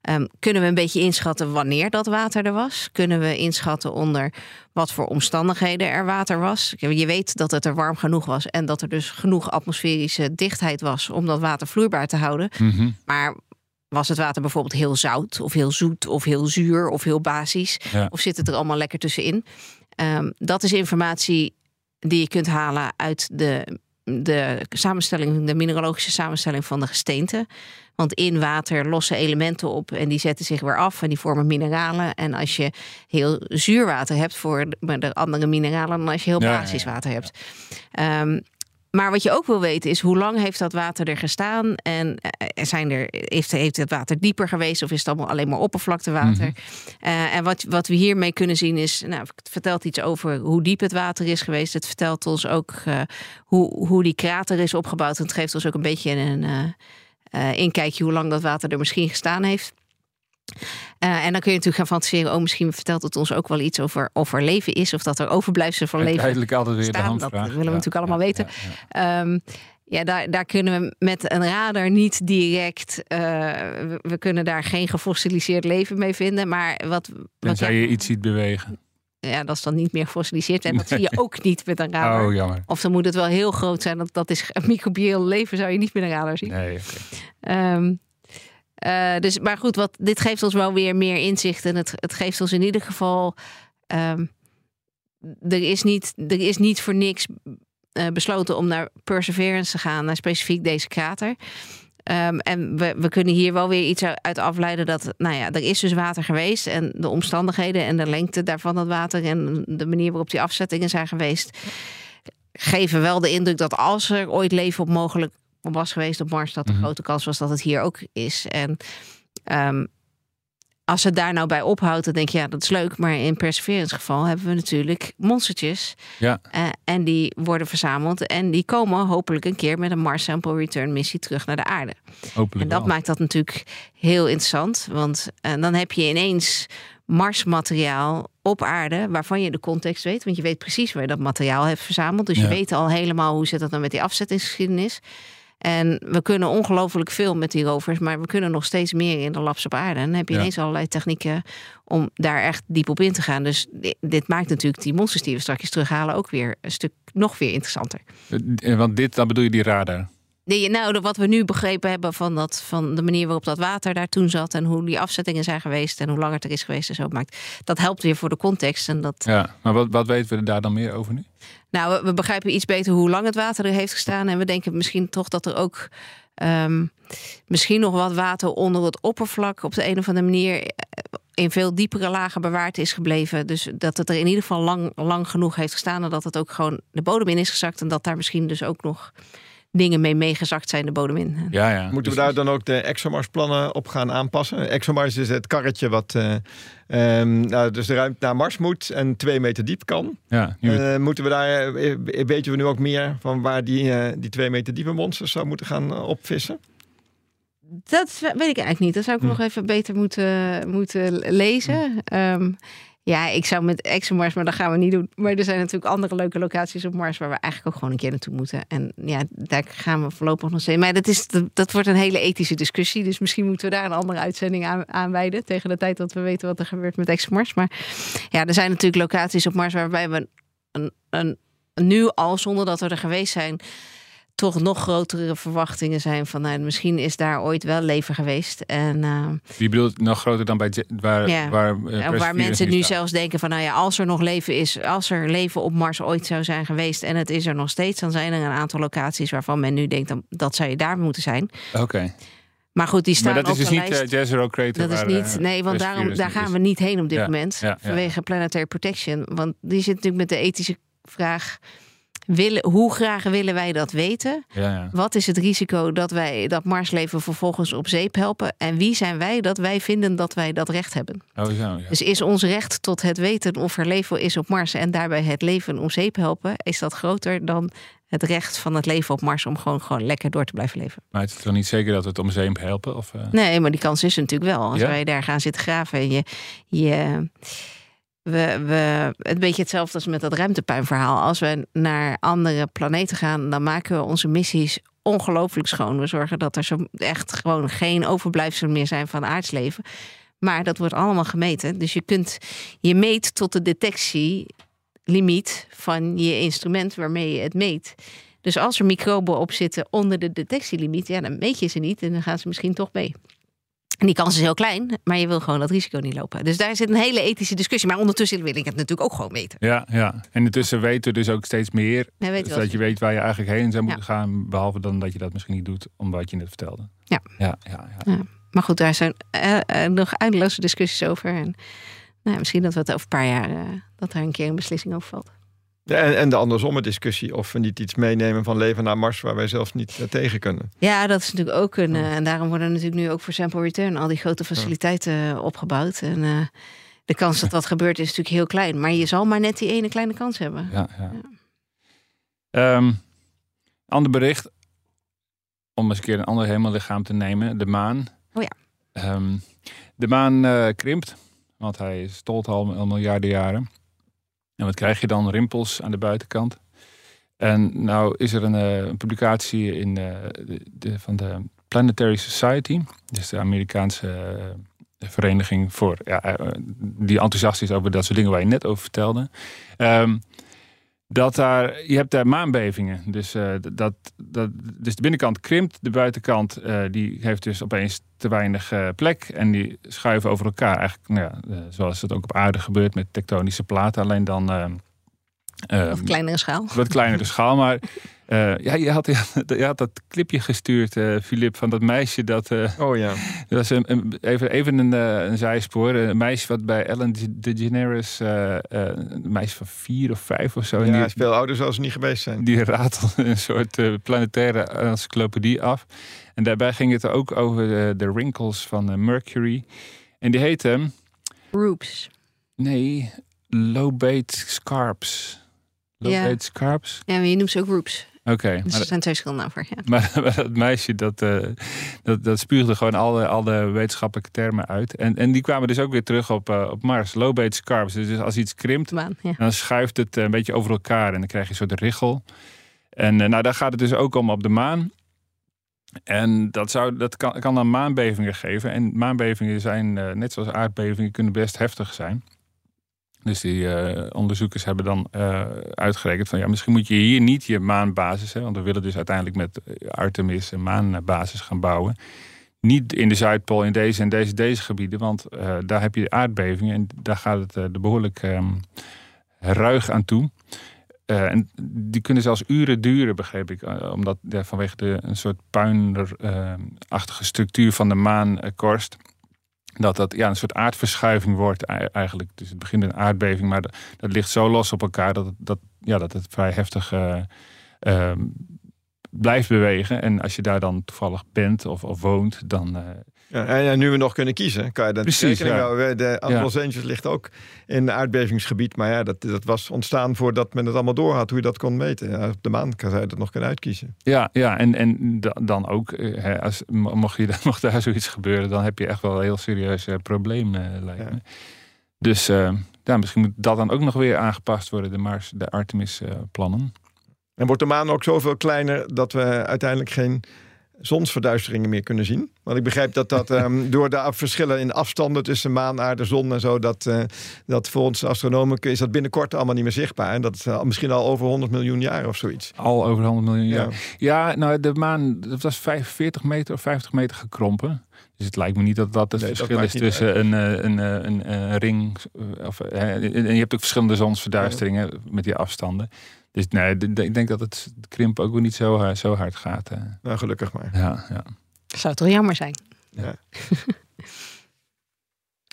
ehm, kunnen we een beetje inschatten wanneer dat water er was? Kunnen we inschatten onder wat voor omstandigheden er water was? Je weet dat het er warm genoeg was en dat er dus genoeg atmosferische dichtheid was om dat water vloeibaar te houden. Mhm. Maar was het water bijvoorbeeld heel zout of heel zoet of heel zuur of heel basisch? Ja. Of zit het er allemaal lekker tussenin? Ehm, dat is informatie die je kunt halen uit de, de samenstelling, de mineralogische samenstelling van de gesteente. Want in water lossen elementen op en die zetten zich weer af en die vormen mineralen. En als je heel zuur water hebt voor de, de andere mineralen dan als je heel Ja, ja, basis ja. water hebt. Ehm, maar wat je ook wil weten is hoe lang heeft dat water er gestaan? En eh, zijn er, heeft, heeft het water dieper geweest of is het allemaal alleen maar oppervlaktewater? Mhm. Eh, en wat, wat we hiermee kunnen zien is, nou, het vertelt iets over hoe diep het water is geweest. Het vertelt ons ook eh, hoe, hoe die krater is opgebouwd. En het geeft ons ook een beetje een eh, eh, inkijkje hoe lang dat water er misschien gestaan heeft. Eh, en dan kun je natuurlijk gaan fantaseren, oh, misschien vertelt het ons ook wel iets over of er leven is, of dat er overblijfselen van leven Uiteindelijk altijd weer de. Dat willen we Ja, natuurlijk allemaal ja, weten. ja. Ehm, ja, daar, daar kunnen we met een radar niet direct. eh, we, we kunnen daar geen gefossiliseerd leven mee vinden. Maar wat. Tenzij ja, je iets ziet bewegen. ja, dat is dan niet meer gefossiliseerd. En dat zie je ook niet met een radar. Oh, jammer. Of dan moet het wel heel groot zijn. Dat, dat is microbieel leven zou je niet met een radar zien. Nee. Ehm, eh, dus, maar goed, wat, dit geeft ons wel weer meer inzicht. En het, het geeft ons in ieder geval. ehm, er, is niet, er is niet voor niks eh, besloten om naar Perseverance te gaan, naar specifiek deze krater. Ehm, en we, we kunnen hier wel weer iets uit afleiden dat, nou ja, er is dus water geweest. En de omstandigheden en de lengte daarvan dat water en de manier waarop die afzettingen zijn geweest, geven wel de indruk dat als er ooit leven op mogelijk was geweest op Mars, dat de Mhm. grote kans was dat het hier ook is. En ehm, als het daar nou bij ophoudt, dan denk je, ja, dat is leuk. Maar in Perseverance geval hebben we natuurlijk monstertjes. Ja, eh, en die worden verzameld. En die komen hopelijk een keer met een Mars Sample Return missie terug naar de aarde. hopelijk En dat wel. maakt dat natuurlijk heel interessant. Want eh, dan heb je ineens Marsmateriaal op aarde, waarvan je de context weet. Want je weet precies waar je dat materiaal hebt verzameld. Dus je weet al helemaal hoe zit dat dan met die afzettingsgeschiedenis. En we kunnen ongelooflijk veel met die rovers, maar we kunnen nog steeds meer in de labs op aarde. En dan heb je Ja. ineens allerlei technieken om daar echt diep op in te gaan. Dus di- dit maakt natuurlijk die monsters die we straks terughalen ook weer een stuk nog weer interessanter. Eh, Want dit, dan bedoel je die radar. Nee, nou, wat we nu begrepen hebben van, dat, van de manier waarop dat water daar toen zat en hoe die afzettingen zijn geweest en hoe lang het er is geweest en zo maakt. Dat helpt weer voor de context. En dat, Ja, maar wat, wat weten we daar dan meer over nu? nou, we, we begrijpen iets beter hoe lang het water er heeft gestaan. En we denken misschien toch dat er ook ehm, misschien nog wat water onder het oppervlak op de een of andere manier eh, in veel diepere lagen bewaard is gebleven. Dus dat het er in ieder geval lang, lang genoeg heeft gestaan en dat het ook gewoon de bodem in is gezakt. En dat daar misschien dus ook nog dingen mee meegezakt zijn de bodem in. Ja, ja. Moeten we Dus- daar dan ook de ExoMars-plannen op gaan aanpassen? ExoMars is het karretje wat eh, ehm, nou, dus de ruimte naar Mars moet en twee meter diep kan. Ja, nu, Eh, moeten we daar, eh, weten we nu ook meer van waar die, eh, die twee meter diepe monsters zou moeten gaan opvissen? Dat weet ik eigenlijk niet. Dat zou ik Hm. nog even beter moeten, moeten lezen. Ehm, ja, ik zou met ExoMars, maar dat gaan we niet doen. Maar er zijn natuurlijk andere leuke locaties op Mars waar we eigenlijk ook gewoon een keer naartoe moeten. En ja, daar gaan we voorlopig nog steeds. Maar dat, is, dat, wordt een hele ethische discussie. Dus misschien moeten we daar een andere uitzending aan, aan wijden. Tegen de tijd dat we weten wat er gebeurt met ExoMars. Maar ja, er zijn natuurlijk locaties op Mars waarbij we een, een, nu al, zonder dat we er geweest zijn toch nog grotere verwachtingen zijn van nou, misschien is daar ooit wel leven geweest. En uh, die bedoelt nog groter dan bij waar, Ja. waar, uh, waar mensen nu staat. zelfs denken van nou ja, als er nog leven is, als er leven op Mars ooit zou zijn geweest en het is er nog steeds, dan zijn er een aantal locaties waarvan men nu denkt dan, dat zou je daar moeten zijn. Oké, Maar goed, die staan maar dat is op dus de niet lijst. uh, Jezero Crater. Dat is waar, niet, uh, nee, want daarom, daar gaan is. we niet heen op dit Ja, moment. ja, ja. vanwege planetary protection. Want die zit natuurlijk met de ethische vraag. Willen, hoe graag willen wij dat weten? Ja, ja. Wat is het risico dat wij dat Marsleven vervolgens op zeep helpen? En wie zijn wij dat wij vinden dat wij dat recht hebben? Oh, zo, ja. Dus is ons recht tot het weten of er leven is op Mars en daarbij het leven om zeep helpen, is dat groter dan het recht van het leven op Mars om gewoon, gewoon lekker door te blijven leven? Maar het is toch niet zeker dat we het om zeep helpen? Of, uh... Nee, maar die kans is er natuurlijk wel. Als wij daar gaan zitten graven en je. je we, we, het beetje hetzelfde als met dat ruimtepuinverhaal. Als we naar andere planeten gaan, dan maken we onze missies ongelooflijk schoon. We zorgen dat er zo echt gewoon geen overblijfselen meer zijn van aardsleven. Maar dat wordt allemaal gemeten. Dus je kunt, je meet tot de detectielimiet van je instrument waarmee je het meet. Dus als er microben op zitten onder de detectielimiet, ja, dan meet je ze niet en dan gaan ze misschien toch mee. En die kans is heel klein, maar je wil gewoon dat risico niet lopen. Dus daar zit een hele ethische discussie. Maar ondertussen wil ik het natuurlijk ook gewoon meten. Ja, ja. En intussen weten we dus ook steeds meer. Nee, weet je weet waar je eigenlijk heen zou moeten Ja. gaan. Behalve dan dat je dat misschien niet doet, om wat je net vertelde. Ja. Ja, ja, ja. Ja. Maar goed, daar zijn eh, eh, nog eindeloze discussies over. En nou, misschien dat we het over een paar jaar, eh, dat er een keer een beslissing over valt. Ja, en, en de andersomme discussie of we niet iets meenemen van leven naar Mars waar wij zelf niet eh, tegen kunnen. Ja, dat is natuurlijk ook een. eh, en daarom worden natuurlijk nu ook voor Sample Return al die grote faciliteiten eh, opgebouwd. En eh, de kans dat dat <laughs> gebeurt is natuurlijk heel klein. Maar je zal maar net die ene kleine kans hebben. ja, ja. Ehm, ander bericht. Om eens een keer een ander hemellichaam te nemen. De maan. Oh ja. Ehm, de maan krimpt. Want hij stolt al, al miljarden jaren. En wat krijg je dan? Rimpels aan de buitenkant. En nou is er een, eh, publicatie in, eh, de, van de Planetary Society. Dus de Amerikaanse vereniging voor ja, eh, die enthousiast is over dat soort dingen waar je net over vertelde. Ehm, dat daar, je hebt daar maanbevingen. Dus, eh, dat, dat, dus de binnenkant krimpt, de buitenkant eh, die heeft dus opeens te weinig eh, plek. En die schuiven over elkaar. Eigenlijk nou ja, zoals het ook op aarde gebeurt met tektonische platen. Alleen dan eh, eh, Of kleinere schaal. wat kleinere schaal. Maar <laughs> eh, ja, je, had, <laughs> je had dat clipje gestuurd, eh Filip, van dat meisje dat... eh, Oh ja. <laughs> dat was een, een- even, even een, eh, een zijspoor. Een meisje wat bij Ellen DeGeneres, eh eh, een meisje van vier of vijf of zo. en ja die, veel ouder zou ze niet geweest zijn. die ratelde <laughs> een soort eh, planetaire encyclopedie af. En daarbij ging het ook over de, de wrinkles van eh, Mercury. En die heette, Roops. nee, lobate scarps. Lobate Ja. scarps? Ja, maar je noemt ze ook roops. Oké, Dus er zijn twee verschillende. Ja. <laughs> Maar, maar dat meisje, dat, eh, dat, dat spuugde gewoon alle, alle wetenschappelijke termen uit. En, en die kwamen dus ook weer terug op, eh, op Mars. Lobate scarps. Dus als iets krimpt. Ja. dan schuift het eh, een beetje over elkaar. En dan krijg je een soort richel. En nou, daar gaat het dus ook om op de maan. En dat, zou, dat kan, kan dan maanbevingen geven. En maanbevingen zijn, net zoals aardbevingen, kunnen best heftig zijn. Dus die eh, onderzoekers hebben dan eh, uitgerekend van ja, misschien moet je hier niet je maanbasis, hè, want we willen dus uiteindelijk met eh, Artemis een maanbasis gaan bouwen. Niet in de Zuidpool, in deze en deze, deze gebieden, want daar heb je aardbevingen en daar gaat het er behoorlijk ehm, ruig aan toe. En die kunnen zelfs uren duren, begreep ik. omdat vanwege de, een soort puinachtige structuur van de maan eh, korst. Dat dat ja, een soort aardverschuiving wordt ei- eigenlijk. Dus het begint een aardbeving, maar dat, dat ligt zo los op elkaar dat het, dat, ja, dat het vrij heftig eh, ehm, blijft bewegen. En als je daar dan toevallig bent of, of woont, dan. eh, Ja, en, nu we nog kunnen kiezen, kan je dat Precies, ja. De, Ja. Los Angeles ligt ook in een aardbevingsgebied. Maar ja, dat, dat was ontstaan voordat men het allemaal doorhad, hoe je dat kon meten. Ja, op de maan kan je dat nog kunnen uitkiezen. Ja, ja en, en da- dan ook, eh, hè, als, mo- mocht, je, <laughs> mocht daar zoiets gebeuren, dan heb je echt wel een heel serieus eh, probleem, lijkt me. Dus ja, misschien moet dat dan ook nog weer aangepast worden, de Mars, de Artemis-plannen. En wordt de maan ook zoveel kleiner dat we uiteindelijk geen zonsverduisteringen meer kunnen zien? Want ik begrijp dat dat ehm, <laughs> door de verschillen in afstanden tussen maan, aarde, zon en zo, dat, eh, dat voor ons astronomen is dat binnenkort allemaal niet meer zichtbaar. En dat is al- misschien al over 100 miljoen jaar of zoiets. Al over 100 miljoen Ja. jaar. Ja, nou, de maan dat was 45 meter of 50 meter gekrompen. Dus het lijkt me niet dat dat het Nee, verschil is tussen een, eh, een, eh, een, een ring. Of, en je hebt ook verschillende zonsverduisteringen met die afstanden. Dus nee, ik denk dat het krimp ook niet zo, eh, zo hard gaat. eh. Nou, gelukkig maar. Ja, ja. Zou toch jammer zijn? Ja. <laughs>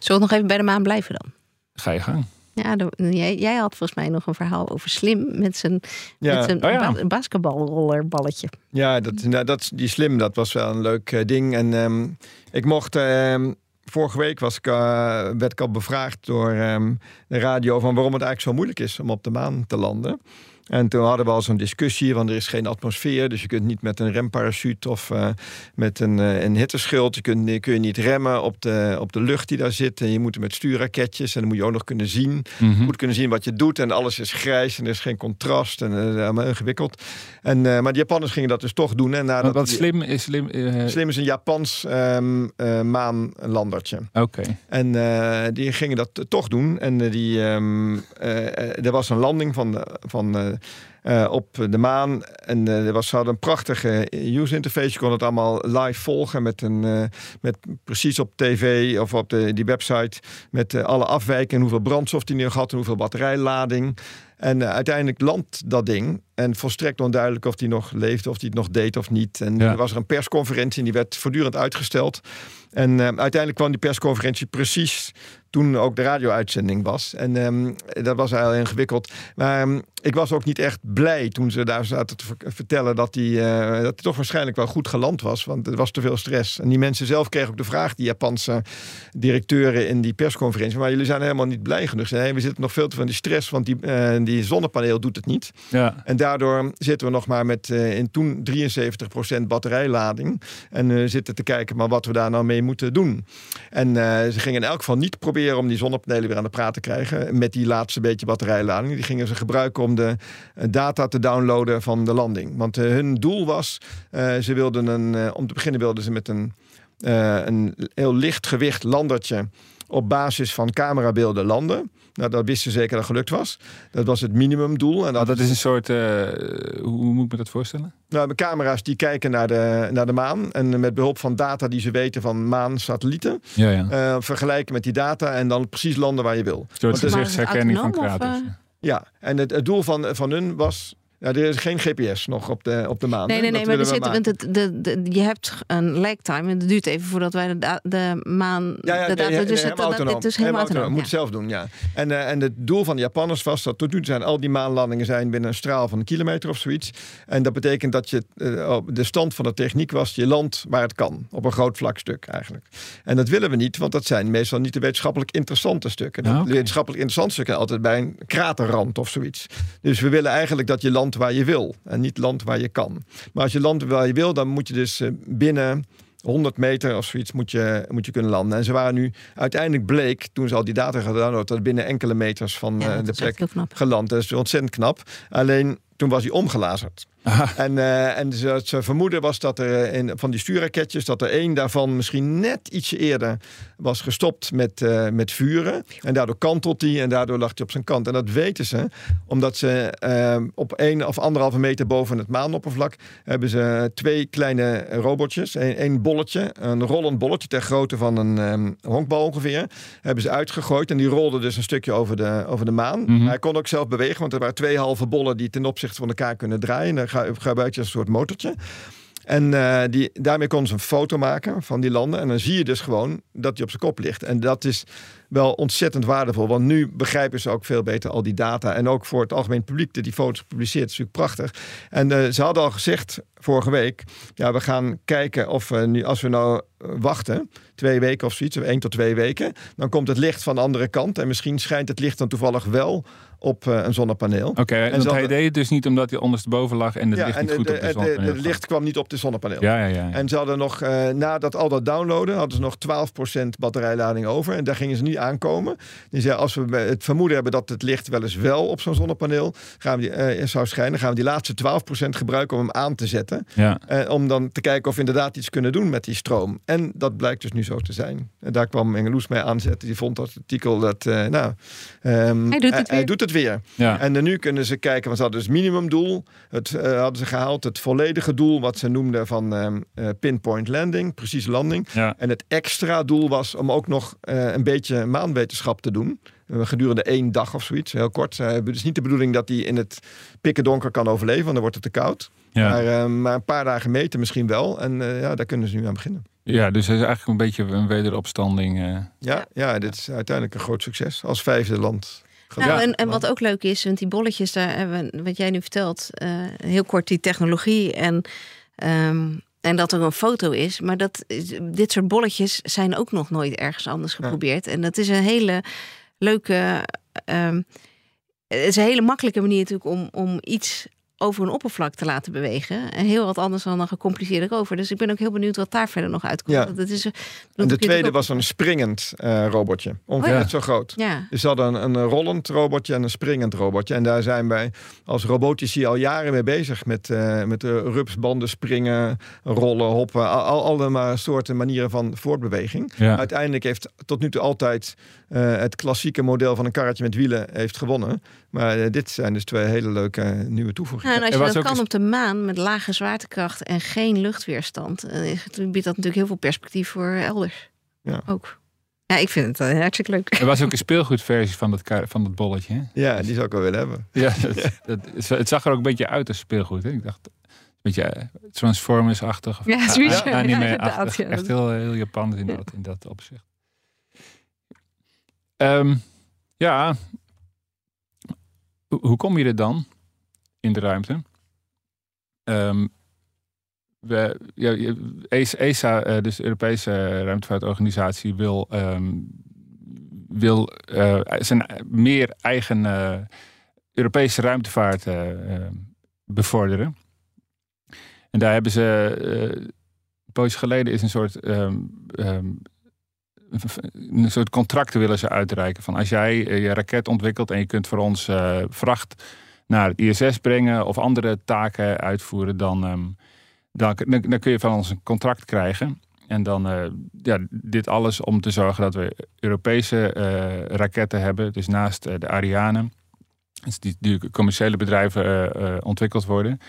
Zullen we nog even bij de maan blijven dan? Ga je gang. Ja, de- jij, jij had volgens mij nog een verhaal over Slim met zijn, Ja. met zijn Oh ja. ba- basketbalrollerballetje. Ja, dat, nou, dat, die slim, dat was wel een leuk eh, ding. En ehm, ik mocht... ehm, vorige week was ik, eh, werd ik al bevraagd door ehm, de radio... van waarom het eigenlijk zo moeilijk is om op de maan te landen. En toen hadden we al zo'n discussie, want er is geen atmosfeer. Dus je kunt niet met een remparachute of eh, met een, eh, een hitteschild... Je kunt, kun je niet remmen op de, op de lucht die daar zit. En je moet er met stuurraketjes en dan moet je ook nog kunnen zien Mhm. goed kunnen zien wat je doet. En alles is grijs en er is geen contrast. En uh, allemaal ingewikkeld. En, eh, maar de Japanners gingen dat dus toch doen. En nadat Wat, slim is slim. eh, Slim is een Japans eh, maanlandertje. Oké. En eh, die gingen dat toch doen. En eh, die, ehm, eh, eh, er was een landing van, de- van, eh, eh, op de maan. En er was, ze hadden een prachtige user interface. Je kon het allemaal live volgen met, een, met precies op tv of op de, die website. Met alle afwijken en hoeveel brandstof die nu had en hoeveel batterijlading. En uiteindelijk landt dat ding. En volstrekt onduidelijk of die nog leefde, of die het nog deed of niet. En Ja. er was er een persconferentie en die werd voortdurend uitgesteld. En uiteindelijk kwam die persconferentie precies toen ook de radio-uitzending was. En ehm, dat was heel ingewikkeld. Maar ehm, ik was ook niet echt blij toen ze daar zaten te ver- vertellen dat die, eh, dat hij toch waarschijnlijk wel goed geland was. Want er was te veel stress. En die mensen zelf kregen ook de vraag, die Japanse directeuren in die persconferentie. Maar jullie zijn helemaal niet blij genoeg. Ze zeiden, "Nee, we zitten nog veel te veel in die stress, want die, eh, die zonnepaneel doet het niet. Ja. En daardoor zitten we nog maar met eh, in toen 73% batterijlading. En zitten te kijken maar wat we daar nou mee moeten doen. En ze gingen in elk geval niet proberen om die zonnepanelen weer aan de praat te krijgen. Met die laatste beetje batterijlading. Die gingen ze gebruiken om de eh, data te downloaden van de landing. Want eh, hun doel was, eh, ze wilden een, om te beginnen wilden ze met een een heel licht gewicht landertje op basis van camerabeelden landen. Nou, dat wisten ze zeker dat gelukt was. Dat was het minimumdoel. En dat, dat is een soort, uh, hoe moet ik me dat voorstellen? Nou, de camera's die kijken naar de, naar de maan. En met behulp van data die ze weten van maansatellieten. Ja, ja. Uh, vergelijken met die data en dan precies landen waar je wil. Een soort gezichtsherkenning van kraters. Ja, en het, het doel van, van hun was ja, er is geen GPS nog op de, op de maan. Nee, nee, nee, maar er zit, want het, de, de, je hebt een lag time en het duurt even voordat wij de, de maan. Ja, ja, de data, nee, dus nee, het, autonoom. het is helemaal autonoom. Moet het zelf doen, ja. En, uh, en het doel van de Japanners was dat tot nu toe zijn al die maanlandingen zijn binnen een straal van een kilometer of zoiets. En dat betekent dat je uh, de stand van de techniek was, je land waar het kan. Op een groot vlak stuk eigenlijk. En dat willen we niet, want dat zijn meestal niet de wetenschappelijk interessante stukken. De okay. wetenschappelijk interessante stukken altijd bij een kraterrand of zoiets. Dus we willen eigenlijk dat je land waar je wil en niet land waar je kan. Maar als je land waar je wil, dan moet je dus binnen 100 meter of zoiets moet je, moet je kunnen landen. En ze waren nu uiteindelijk bleek, toen ze al die data gedaan hadden, dat binnen enkele meters van ja, uh, de plek geland. Dat is ontzettend knap. Alleen toen was hij omgelazerd. Aha. En, uh, en ze, ze vermoeden was dat er in, van die stuurraketjes, dat er één daarvan misschien net ietsje eerder was gestopt met, uh, met vuren. En daardoor kantelt hij en daardoor lag hij op zijn kant. En dat weten ze, omdat ze uh, op één of anderhalve meter boven het maanoppervlak hebben ze twee kleine robotjes. Eén bolletje, een rollend bolletje ter grootte van een um, honkbal ongeveer. Hebben ze uitgegooid en die rolde dus een stukje over de, over de maan. Mhm. Hij kon ook zelf bewegen, want er waren twee halve bollen die ten opzichte van elkaar kunnen draaien. Dan gebruik je een soort motortje. En uh, die, daarmee konden ze een foto maken van die landen. En dan zie je dus gewoon dat die op zijn kop ligt. En dat is wel ontzettend waardevol. Want nu begrijpen ze ook veel beter al die data. En ook voor het algemeen publiek dat die foto's publiceert. is natuurlijk prachtig. En uh, ze hadden al gezegd vorige week... ja, we gaan kijken of we nu, als we nou wachten... twee weken of zoiets, of één tot twee weken... dan komt het licht van de andere kant. En misschien schijnt het licht dan toevallig wel op uh, een zonnepaneel. Oké, okay, en hij deed het dus niet omdat hij ondersteboven lag en het ja, licht en niet goed de, op de zonnepaneel Het licht kwam niet op de zonnepaneel. Ja, ja, ja, ja. En ze hadden nog, uh, nadat al dat downloaden, hadden ze nog 12% batterijlading over. En daar gingen ze niet aankomen. Die zei, als we het vermoeden hebben dat het licht wel eens wel op zo'n zonnepaneel gaan we die, uh, zou schijnen, gaan we die laatste 12% gebruiken om hem aan te zetten. Ja. om dan te kijken of we inderdaad iets kunnen doen met die stroom. En dat blijkt dus nu zo te zijn. En daar kwam Engeloes mee aanzetten. Die vond dat artikel dat, nou... Um, hij doet het weer. Hij doet het weer. Ja. En nu kunnen ze kijken, want ze hadden dus minimumdoel. Het uh, hadden ze gehaald, het volledige doel, wat ze noemden van uh, pinpoint landing, precies landing. Ja. En het extra doel was om ook nog uh, een beetje maanwetenschap te doen. Gedurende één dag of zoiets, heel kort. Het is niet de bedoeling dat hij in het pikken donker kan overleven, want dan wordt het te koud. Ja. Maar, maar, een paar dagen meten misschien wel. En ja, daar kunnen ze nu aan beginnen. Ja, dus het is eigenlijk een beetje een wederopstanding. Uh... Ja, ja, dit is uiteindelijk een groot succes als vijfde land. Nou, ja, en, en, wat ook leuk is, want die bolletjes, daar hebben wat jij nu vertelt, uh, heel kort die technologie en, um, en dat er een foto is. Maar dat, dit soort bolletjes zijn ook nog nooit ergens anders geprobeerd. Ja. En dat is een hele leuke, um, het is een hele makkelijke manier natuurlijk om, om iets over een oppervlak te laten bewegen. En heel wat anders dan een gecompliceerde rover. Dus ik ben ook heel benieuwd wat daar verder nog uitkomt. Ja. Dat is, en de tweede was een springend uh, robotje. Ongeveer oh, ja. net zo groot. Ja. Dus ze hadden een, een rollend robotje en een springend robotje. En daar zijn wij als robotici al jaren mee bezig. Met, uh, met de rupsbanden springen, rollen, hoppen. Al, alle soorten manieren van voortbeweging. Ja. Uiteindelijk heeft tot nu toe altijd uh, het klassieke model van een karretje met wielen heeft gewonnen. Maar dit zijn dus twee hele leuke nieuwe toevoegingen. Ja, en als je dat kan op de maan met lage zwaartekracht en geen luchtweerstand, dan biedt dat natuurlijk heel veel perspectief voor elders. Ja. Ook. Ja, ik vind het uh, hartstikke leuk. Er was ook een speelgoedversie van dat, van dat bolletje. Hè? Ja, die zou ik wel willen hebben. Ja, dat, dat, het zag er ook een beetje uit als speelgoed. Hè? Ik dacht, een beetje Transformers-achtig. Of, ja, zoiets. Ja, anime ja, ja, Echt heel, heel Japans in dat, in dat opzicht. Um, ja, hoe kom je er dan in de ruimte? Um, we, ja, ESA, dus de Europese Ruimtevaartorganisatie, wil, um, wil uh, zijn meer eigen uh, Europese ruimtevaart bevorderen. En daar hebben ze, een poosje geleden is een soort um, een soort contracten willen ze uitreiken. Van als jij je raket ontwikkelt en je kunt voor ons uh, vracht naar het ISS brengen of andere taken uitvoeren, dan, um, dan, dan, kun je van ons een contract krijgen. En dan uh, ja, dit alles om te zorgen dat we Europese raketten hebben. Dus naast de Ariane. Dus die, die commerciële bedrijven ontwikkeld worden.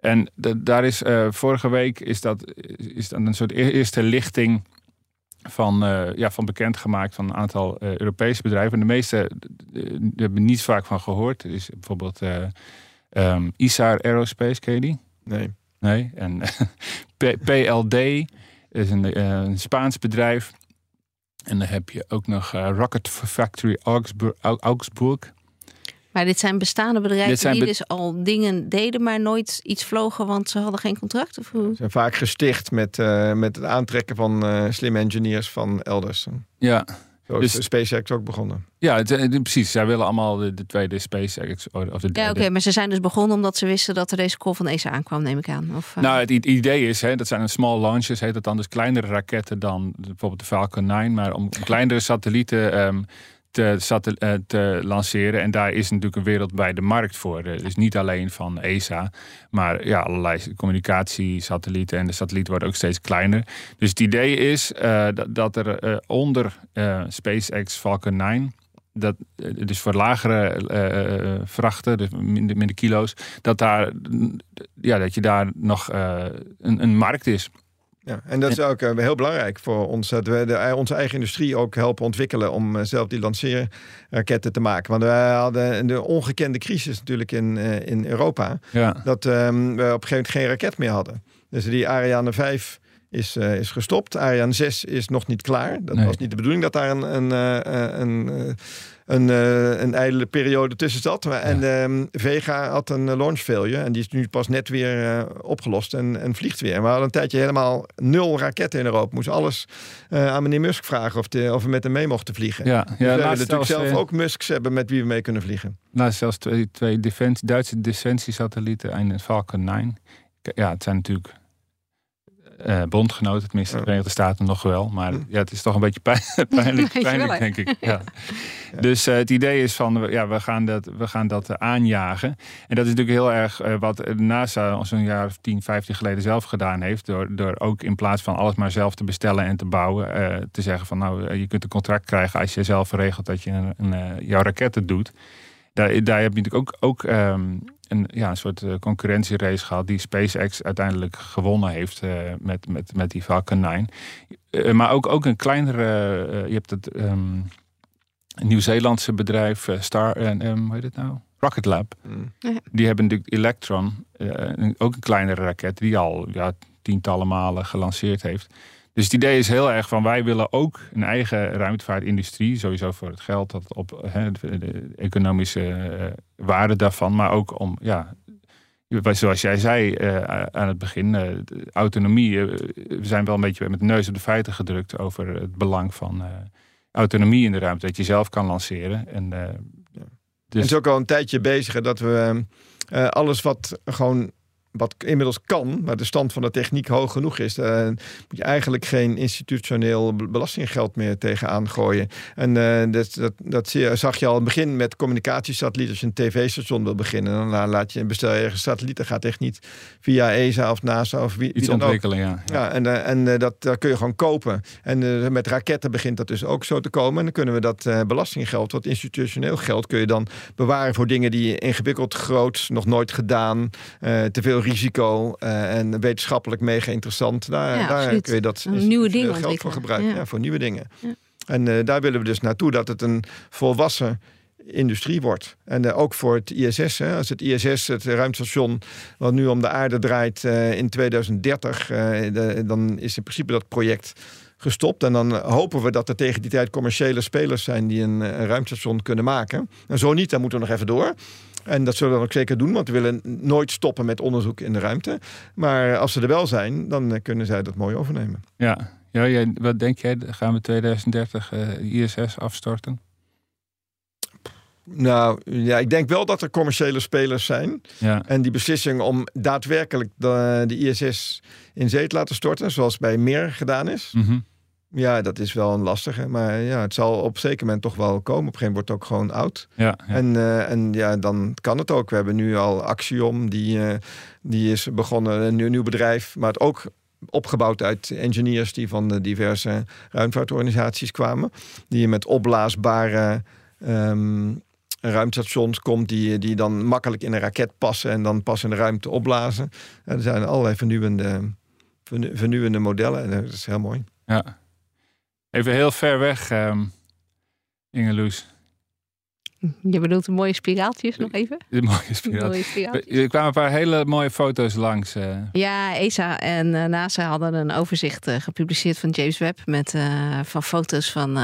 En daar is vorige week is dat, is een soort e-, eerste lichting van, ja, van bekendgemaakt van een aantal Europese bedrijven. En de meeste hebben niet vaak van gehoord. Er is bijvoorbeeld um, ISAR Aerospace, ken je die? Nee. Nee. En <laughs> PLD is een, uh, een, Spaans bedrijf. En dan heb je ook nog uh, Rocket Factory Augsburg, Augsburg. Maar dit zijn bestaande bedrijven zijn die dus al dingen deden, maar nooit iets vlogen, want ze hadden geen contract? Of hoe? Ze zijn vaak gesticht met, uh, met het aantrekken van uh, slimme engineers van elders. Ja, zo is dus, SpaceX ook begonnen. Ja, het, eh, precies. Zij willen allemaal de, de tweede SpaceX. Of de, ja, oké, maar ze zijn dus begonnen omdat ze wisten dat er deze call van ESA aankwam, neem ik aan. Of, uh... Nou, het idee is, hè, dat zijn een small launches, heet het dan dus kleinere raketten dan bijvoorbeeld de Falcon 9. Maar om kleinere satellieten um, te, eh, te, lanceren. En daar is natuurlijk een wereldwijde markt voor. Eh, dus niet alleen van ESA, maar ja, allerlei communicatiesatellieten. En de satellieten worden ook steeds kleiner. Dus het idee is uh, dat, er onder SpaceX Falcon 9 dat, dus voor lagere vrachten, dus minder, minder kilo's, dat, daar, ja, dat je daar nog een, een markt is. Ja, en dat is ook uh, heel belangrijk voor ons. Dat we de, onze eigen industrie ook helpen ontwikkelen om uh, zelf die lanceerraketten te maken. Want wij hadden de ongekende crisis natuurlijk in, in Europa. Ja. Dat um, we op een gegeven moment geen raket meer hadden. Dus die Ariane 5 is, is gestopt. Ariane 6 is nog niet klaar. Dat nee. was niet de bedoeling dat daar een, een, een een, uh, een ijdele periode tussen zat. En um, Vega had een launch failure. En die is nu pas net weer uh, opgelost en, en vliegt weer. we hadden een tijdje helemaal nul raketten in Europa. Moest alles uh, aan meneer Musk vragen of, de, of we met hem mee mochten vliegen. Ja, dus ja, we natuurlijk zelf ook Musks hebben met wie we mee kunnen vliegen. Nou, zelfs twee, twee defensie, Duitse defensiesatellieten en een Falcon 9. Ja, het zijn natuurlijk uh, bondgenoten, tenminste de Verenigde Staten nog wel. Maar ja, het is toch een beetje <laughs> pijnlijk, pijnlijk denk ik. Ja. Dus uh, het idee is van, ja, we gaan dat, we gaan dat uh, aanjagen. En dat is natuurlijk heel erg wat NASA zo'n jaar of 10, 15 geleden zelf gedaan heeft. Door, door ook in plaats van alles maar zelf te bestellen en te bouwen, te zeggen van nou, je kunt een contract krijgen als je zelf regelt dat je een, een, jouw raketten doet. Daar, daar heb je natuurlijk ook, ook um, een, ja, een soort uh, concurrentierace gehad die SpaceX uiteindelijk gewonnen heeft uh, met, met, met die Falcon 9. Uh, maar ook, ook een kleinere, je hebt het um, Nieuw-Zeelandse bedrijf Star, um, hoe heet het nou? Rocket Lab. Mm. Die hebben natuurlijk Electron, ook een kleinere raket die al ja, tientallen malen gelanceerd heeft. Dus het idee is heel erg van wij willen ook een eigen ruimtevaartindustrie, sowieso voor het geld, dat op de, economische uh, waarde daarvan, maar ook om, ja, zoals jij zei uh, aan het begin, uh, autonomie. we zijn wel een beetje met de neus op de feiten gedrukt over het belang van autonomie in de ruimte, dat je zelf kan lanceren. En, dus... Het is ook al een tijdje bezig dat we alles wat gewoon wat inmiddels kan, maar de stand van de techniek hoog genoeg is, uh, moet je eigenlijk geen institutioneel belastinggeld meer tegenaan gooien. En uh, dat, dat, dat, zag je al in het begin met communicatiesatellieten. Als je een tv-station wil beginnen, dan laat je bestel je ergens satellieten. gaat echt niet via ESA of NASA of wie, Iets wie dan ontwikkelen, ja. Ja, en, uh, en dat, dat kun je gewoon kopen. En met raketten begint dat dus ook zo te komen. En dan kunnen we dat belastinggeld, wat institutioneel geld, kun je dan bewaren voor dingen die ingewikkeld, groot, nog nooit gedaan, te veel risico uh, en wetenschappelijk mega interessant. Daar, ja, daar kun je dat nieuwe dingen geld voor gebruiken. Ja. voor nieuwe dingen. En uh, daar willen we dus naartoe dat het een volwassen industrie wordt. En uh, ook voor het ISS. Hè. Als het ISS, het ruimtestation, wat nu om de aarde draait in 2030, de, dan is in principe dat project gestopt. En dan hopen we dat er tegen die tijd commerciële spelers zijn die een, een ruimtestation kunnen maken. En zo niet, dan moeten we nog even door. En dat zullen we dan ook zeker doen, want we willen nooit stoppen met onderzoek in de ruimte. Maar als ze er wel zijn, dan kunnen zij dat mooi overnemen. Ja, ja jij, wat denk jij? Gaan we 2030 uh, ISS afstorten? Nou ja, ik denk wel dat er commerciële spelers zijn. Ja. En die beslissing om daadwerkelijk de, de ISS in zee te laten storten, zoals bij meer gedaan is. Mm ja, dat is wel een lastige. Maar ja, het zal op zeker moment toch wel komen. Op een gegeven moment wordt het ook gewoon oud. Ja, En, uh, en ja, dan kan het ook. We hebben nu al Axiom, die, uh, die is begonnen, een nieuw, nieuw bedrijf. Maar het ook opgebouwd uit engineers die van de diverse ruimtevaartorganisaties kwamen. Die met opblaasbare ehm, ruimtestations komt, die, die dan makkelijk in een raket passen en dan pas in de ruimte opblazen. er zijn allerlei vernieuwende, vernieuwende modellen en dat is heel mooi. Ja. Even heel ver weg, um, Ingeloes. Je bedoelt de mooie spiraaltjes nog even? De mooie spiraal. Mooie spiraaltjes. Er kwamen een paar hele mooie foto's langs. eh. Ja, ESA en eh, NASA hadden een overzicht eh, gepubliceerd van James Webb met van foto's van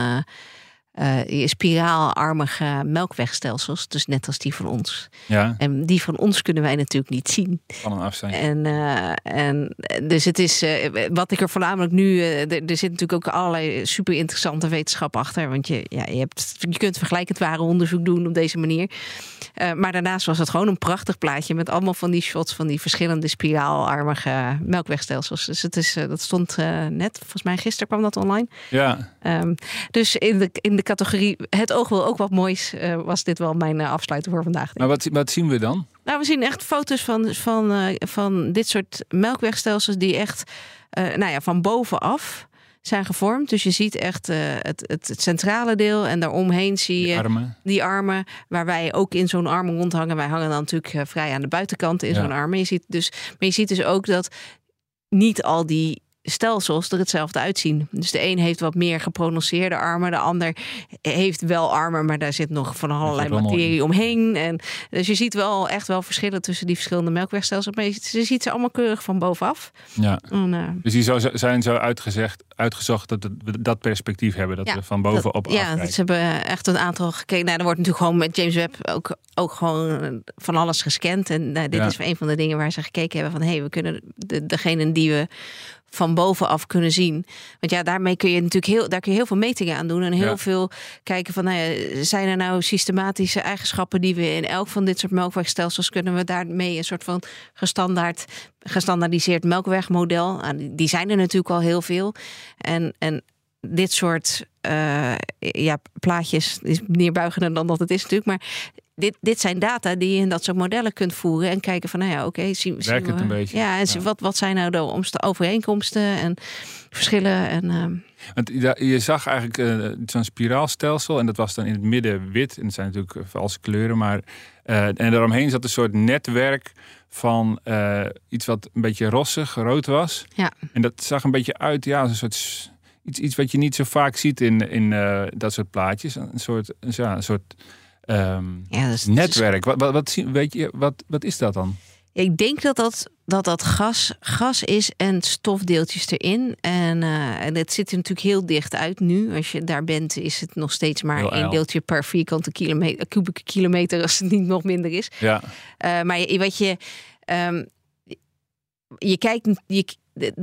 eh, spiraalarmige melkwegstelsels, dus net als die van ons. ja, En die van ons kunnen wij natuurlijk niet zien. van een afstand. En, eh, en dus het is eh, wat ik er voornamelijk nu. er, zit natuurlijk ook allerlei super interessante wetenschap achter. Want je, ja, je, hebt, je kunt vergelijkend ware onderzoek doen op deze manier. Maar daarnaast was het gewoon een prachtig plaatje met allemaal van die shots van die verschillende spiraalarmige melkwegstelsels. Dus het is, dat stond net, volgens mij gisteren kwam dat online. Ja, Ehm, dus in de, in de categorie het oog wil ook wat moois, eh, was dit wel mijn uh, afsluiter voor vandaag. maar wat, wat zien we dan? Nou, we zien echt foto's van, van, uh, van dit soort melkwegstelsels die echt nou ja, van bovenaf zijn gevormd. Dus je ziet echt uh, het, het, het, centrale deel en daaromheen zie je die armen, die armen waar wij ook in zo'n armen rondhangen. Wij hangen dan natuurlijk uh, vrij aan de buitenkant in ja. zo'n armen. Je ziet dus, maar je ziet dus ook dat niet al die stelsels er hetzelfde uitzien. Dus de een heeft wat meer geprononceerde armen, de ander heeft wel armen, maar daar zit nog van allerlei materie omheen. En dus je ziet wel echt wel verschillen tussen die verschillende melkwegstelsels, maar je, je ziet ze allemaal keurig van bovenaf. Ja. En, uh, dus die zo, zijn zo uitgezegd, uitgezocht dat we dat perspectief hebben, dat ja, we van bovenop dat, Ja, ze hebben echt een aantal gekeken. Nou, er wordt natuurlijk gewoon met James Webb ook, ook gewoon van alles gescand. En nou, dit ja. is een van de dingen waar ze gekeken hebben van hé, hey, we kunnen de, degene die we van bovenaf kunnen zien. Want ja, daarmee kun je natuurlijk heel, daar kun je heel veel metingen aan doen en heel ja. veel kijken van, nou ja, zijn er nou systematische eigenschappen die we in elk van dit soort melkwegstelsels kunnen we daarmee een soort van gestandaard, gestandaardiseerd melkwegmodel. Nou, die zijn er natuurlijk al heel veel. En, en dit soort uh, ja, plaatjes is neerbuigender dan dat het is natuurlijk, maar dit, dit zijn data die je in dat soort modellen kunt voeren en kijken van, nou ja, oké, okay, zien, Werkt zien het we, een beetje? Ja, en ja. Wat, wat zijn nou de overeenkomsten en verschillen? En, uh... Want je zag eigenlijk uh, zo'n spiraalstelsel en dat was dan in het midden wit. En het zijn natuurlijk valse kleuren, maar uh, en daaromheen zat een soort netwerk van uh, iets wat een beetje rossig, rood was. Ja. En dat zag een beetje uit, ja, als een soort iets, iets wat je niet zo vaak ziet in, in dat soort plaatjes. Een soort, ja, een soort um, ja, dus, netwerk. Wat, wat, wat, weet je, wat, wat is dat dan? Ik denk dat dat, dat, dat gas, gas is en stofdeeltjes erin. En, uh, en het ziet er natuurlijk heel dicht uit nu. Als je daar bent, is het nog steeds maar Heel één deeltje per vierkante kilometer, kubieke kilometer, als het niet nog minder is. Ja, Uh, maar je, wat je. Um, je kijkt. Je,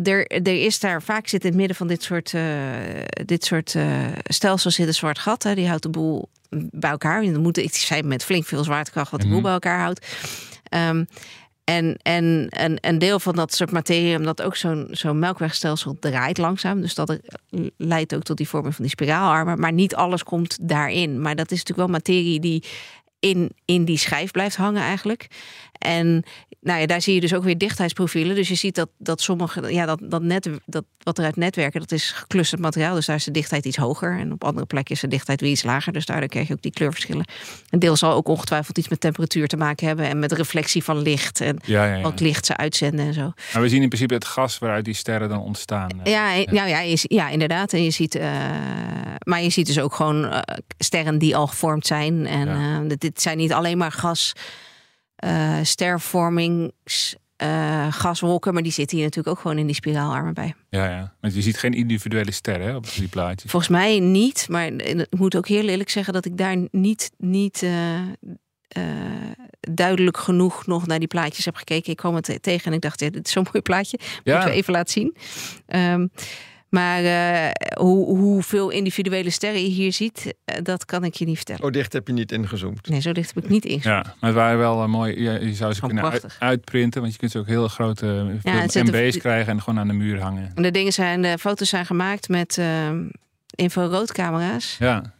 er, er is daar vaak zit in het midden van dit soort, uh, dit soort stelsels zit een zwart gat. Hè, die houdt de boel bij elkaar. Je moet iets zijn met flink veel zwaartekracht wat de boel Mhm. bij elkaar houdt. Um, en, en, en een deel van dat soort materie, omdat ook zo'n zo'n melkwegstelsel draait langzaam. Dus dat leidt ook tot die vorming van die spiraalarmen. Maar niet alles komt daarin. Maar dat is natuurlijk wel materie die in, in die schijf blijft hangen eigenlijk. En nou ja, daar zie je dus ook weer dichtheidsprofielen. Dus je ziet dat, dat sommige, ja, dat, dat, net, dat wat eruit netwerken, dat is geclusterd materiaal. Dus daar is de dichtheid iets hoger. En op andere plekken is de dichtheid weer iets lager. Dus daardoor krijg je ook die kleurverschillen. Een deel zal ook ongetwijfeld iets met temperatuur te maken hebben. En met reflectie van licht. En ja, ja, ja. wat licht ze uitzenden en zo. Maar we zien in principe het gas waaruit die sterren dan ontstaan. eh. Ja, ja. Nou ja, je, ja, inderdaad. En je ziet, uh, maar je ziet dus ook gewoon uh, sterren die al gevormd zijn. En uh, dit zijn niet alleen maar gas, uh, stervormings, uh, gaswolken, maar die zitten hier natuurlijk ook gewoon in die spiraalarmen bij. Ja, ja. Want je ziet geen individuele sterren hè, op die plaatjes. Volgens mij niet, maar ik moet ook heel eerlijk zeggen dat ik daar niet, niet uh, uh, duidelijk genoeg nog naar die plaatjes heb gekeken. Ik kwam het tegen en ik dacht, ja, dit is zo'n mooi plaatje. Ja. Moeten we even laten zien. Um, maar uh, hoe, hoeveel individuele sterren je hier ziet, uh, dat kan ik je niet vertellen. Zo dicht heb je niet ingezoomd. Nee, zo dicht heb ik niet ingezoomd. Ja, maar het waren wel uh, mooi. Ja, je zou ze kunnen uit, uitprinten, want je kunt ze ook heel grote ja, MB's krijgen en gewoon aan de muur hangen. De dingen zijn, de foto's zijn gemaakt met ehm, infraroodcamera's. Ja.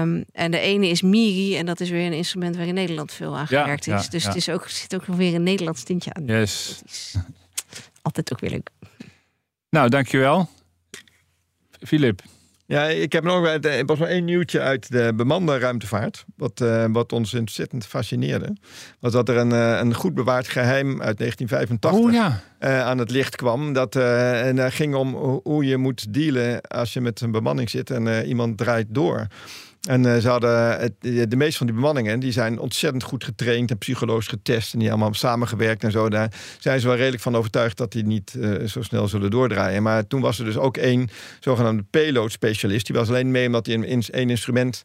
Um, en de ene is MIRI en dat is weer een instrument waar in Nederland veel aan gewerkt ja, is. Ja, dus ja. het is ook, zit ook nog weer een Nederlands tintje aan. Yes. altijd ook weer leuk. Nou, dankjewel. Filip. Ja, ik heb nog wel- er was nog één nieuwtje uit de bemande ruimtevaart. Wat, eh, wat ons ontzettend fascineerde. Was dat er een, eh, een goed bewaard geheim uit 1985 Oh ja. eh, aan het licht kwam. Dat en, eh, ging om ho- hoe je moet dealen als je met een bemanning zit en iemand draait door. En eh, ze hadden het, de meeste van die bemanningen die zijn ontzettend goed getraind en psychologisch getest. En die allemaal samengewerkt en zo. Daar zijn ze wel redelijk van overtuigd dat die niet eh, zo snel zullen doordraaien. Maar toen was er dus ook één zogenaamde payload specialist. Die was alleen mee omdat hij een, één instrument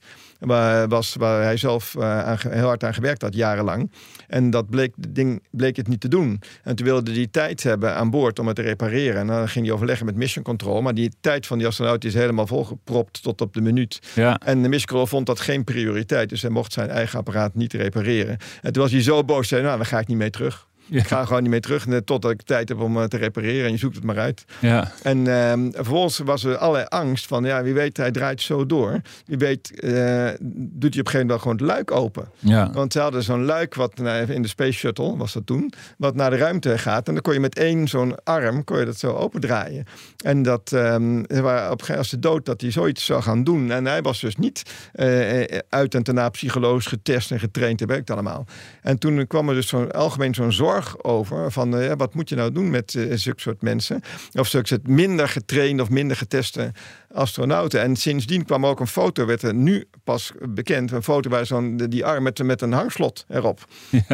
was waar hij zelf eh, aan heel hard aan gewerkt had, jarenlang. En dat bleek, het ding, bleek het niet te doen. En toen wilde hij tijd hebben aan boord om het te repareren. En dan ging hij overleggen met Mission Control. Maar die tijd van die astronaut is helemaal volgepropt tot op de minuut. Ja. En de Mission Control vond dat geen prioriteit. Dus hij mocht zijn eigen apparaat niet repareren. En toen was hij zo boos. Zei, nou, daar ga ik niet mee terug. Ik ga gewoon niet mee terug totdat ik tijd heb om eh, te repareren. En je zoekt het maar uit. Ja. En ehm, vervolgens was er allerlei angst van, ja, wie weet, hij draait zo door. Wie weet, eh, doet hij op een gegeven moment gewoon het luik open. Ja. Want ze hadden zo'n luik wat in de Space Shuttle, was dat toen, wat naar de ruimte gaat. En dan kon je met één zo'n arm, kon je dat zo opendraaien. En dat, ehm, ze waren op een gegeven moment als de dood dat hij zoiets zou gaan doen. En hij was dus niet eh, uit en daarna psychologisch getest en getraind. en werkt allemaal. En toen kwam er dus zo'n algemeen zo'n zorg over van, eh, ja, wat moet je nou doen met eh, zulke soort mensen? Of zulke soort minder getrainde of minder geteste astronauten. En sindsdien kwam ook een foto, werd er nu pas bekend, een foto waar zo'n die arm met, met een hangslot erop.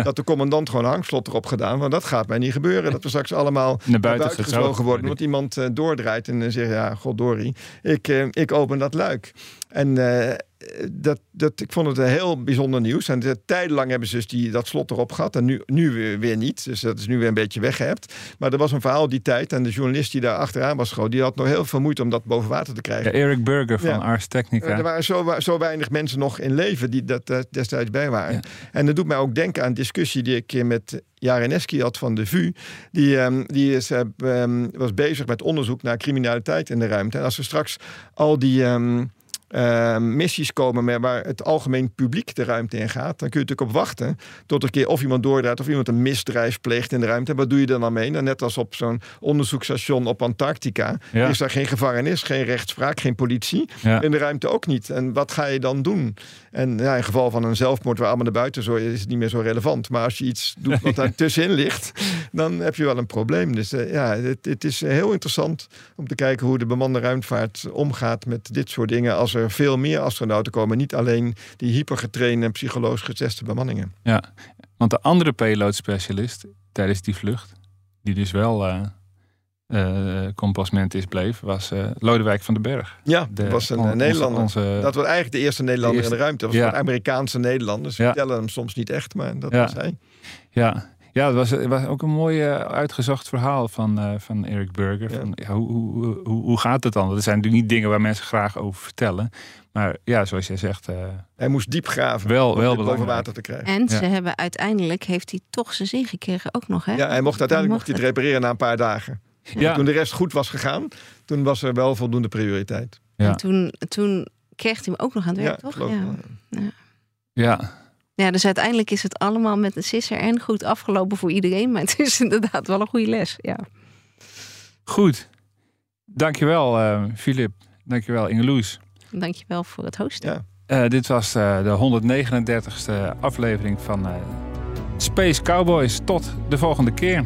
Dat de commandant gewoon een hangslot erop gedaan. Want dat gaat mij niet gebeuren. Dat we straks allemaal Naar buiten gezogen worden. Want iemand eh, doordraait en uh, zegt, ja, goddorie, ik, ik open dat luik. En dat, dat, ik vond het een heel bijzonder nieuws. En de, tijdenlang hebben ze dus die, dat slot erop gehad. En nu, nu weer, weer niet. Dus dat is nu weer een beetje weggehebt. Maar er was een verhaal die tijd. En de journalist die daar achteraan was gewoon... die had nog heel veel moeite om dat boven water te krijgen. Ja, Eric Burger van ja. Ars Technica. Er waren zo, zo, weinig mensen nog in leven die dat uh, destijds bij waren. Ja. En dat doet mij ook denken aan een discussie die ik met Jareneski had van de VU. Die, um, die is, um, was bezig met onderzoek naar criminaliteit in de ruimte. En als we straks al die... Um, uh, missies komen met waar het algemeen publiek de ruimte in gaat, dan kun je natuurlijk op wachten tot een keer of iemand doordraait of iemand een misdrijf pleegt in de ruimte. Wat doe je er dan mee? Dan net als op zo'n onderzoeksstation op Antarctica ja. is daar geen gevangenis, geen rechtspraak, geen politie. Ja. In de ruimte ook niet. En wat ga je dan doen? En ja, in geval van een zelfmoord waar allemaal naar buiten zo is het niet meer zo relevant. Maar als je iets doet wat daar <laughs> tussenin ligt, dan heb je wel een probleem. Dus uh, ja, het, het, is heel interessant om te kijken hoe de bemande ruimtevaart omgaat met dit soort dingen. Als er veel meer astronauten komen, niet alleen die hypergetrainde en psychologisch geteste bemanningen. Ja, want de andere payload specialist tijdens die vlucht, die dus wel uh, uh, compasment is bleef, was uh, Lodewijk van den Berg. Ja, dat was een on, Nederlander. Onze, onze, dat was eigenlijk de eerste Nederlander de eerste, in de ruimte. Dat was ja. een Amerikaanse Nederlander. Ze ja. vertellen hem soms niet echt, maar dat ja. was hij. Ja, ja, het was, het was ook een mooi uh, uitgezocht verhaal van, uh, van Eric Burger. Ja. Van, ja, hoe, hoe, hoe, hoe gaat het dan? Dat zijn natuurlijk niet dingen waar mensen graag over vertellen. Maar ja, zoals jij zegt. Uh, hij moest diep graven wel, om wel boven water te krijgen. En ze ja. hebben uiteindelijk, heeft hij toch zijn zin gekregen ook nog. Hè? Ja, hij mocht uiteindelijk mocht, mocht hij het repareren na een paar dagen. Ja. Toen de rest goed was gegaan, toen was er wel voldoende prioriteit. Ja. En toen, toen kreeg hij hem ook nog aan het werk, toch? Ja. ja. Ja, dus uiteindelijk is het allemaal met een sisser en goed afgelopen voor iedereen. Maar het is <laughs> inderdaad wel een goede les. Ja. Goed. Dankjewel, uh, Filip. Dankjewel, Ingeloes. Dankjewel voor het hosten. Ja. Uh, dit was uh, de 139ste aflevering van Space Cowboys. Tot de volgende keer.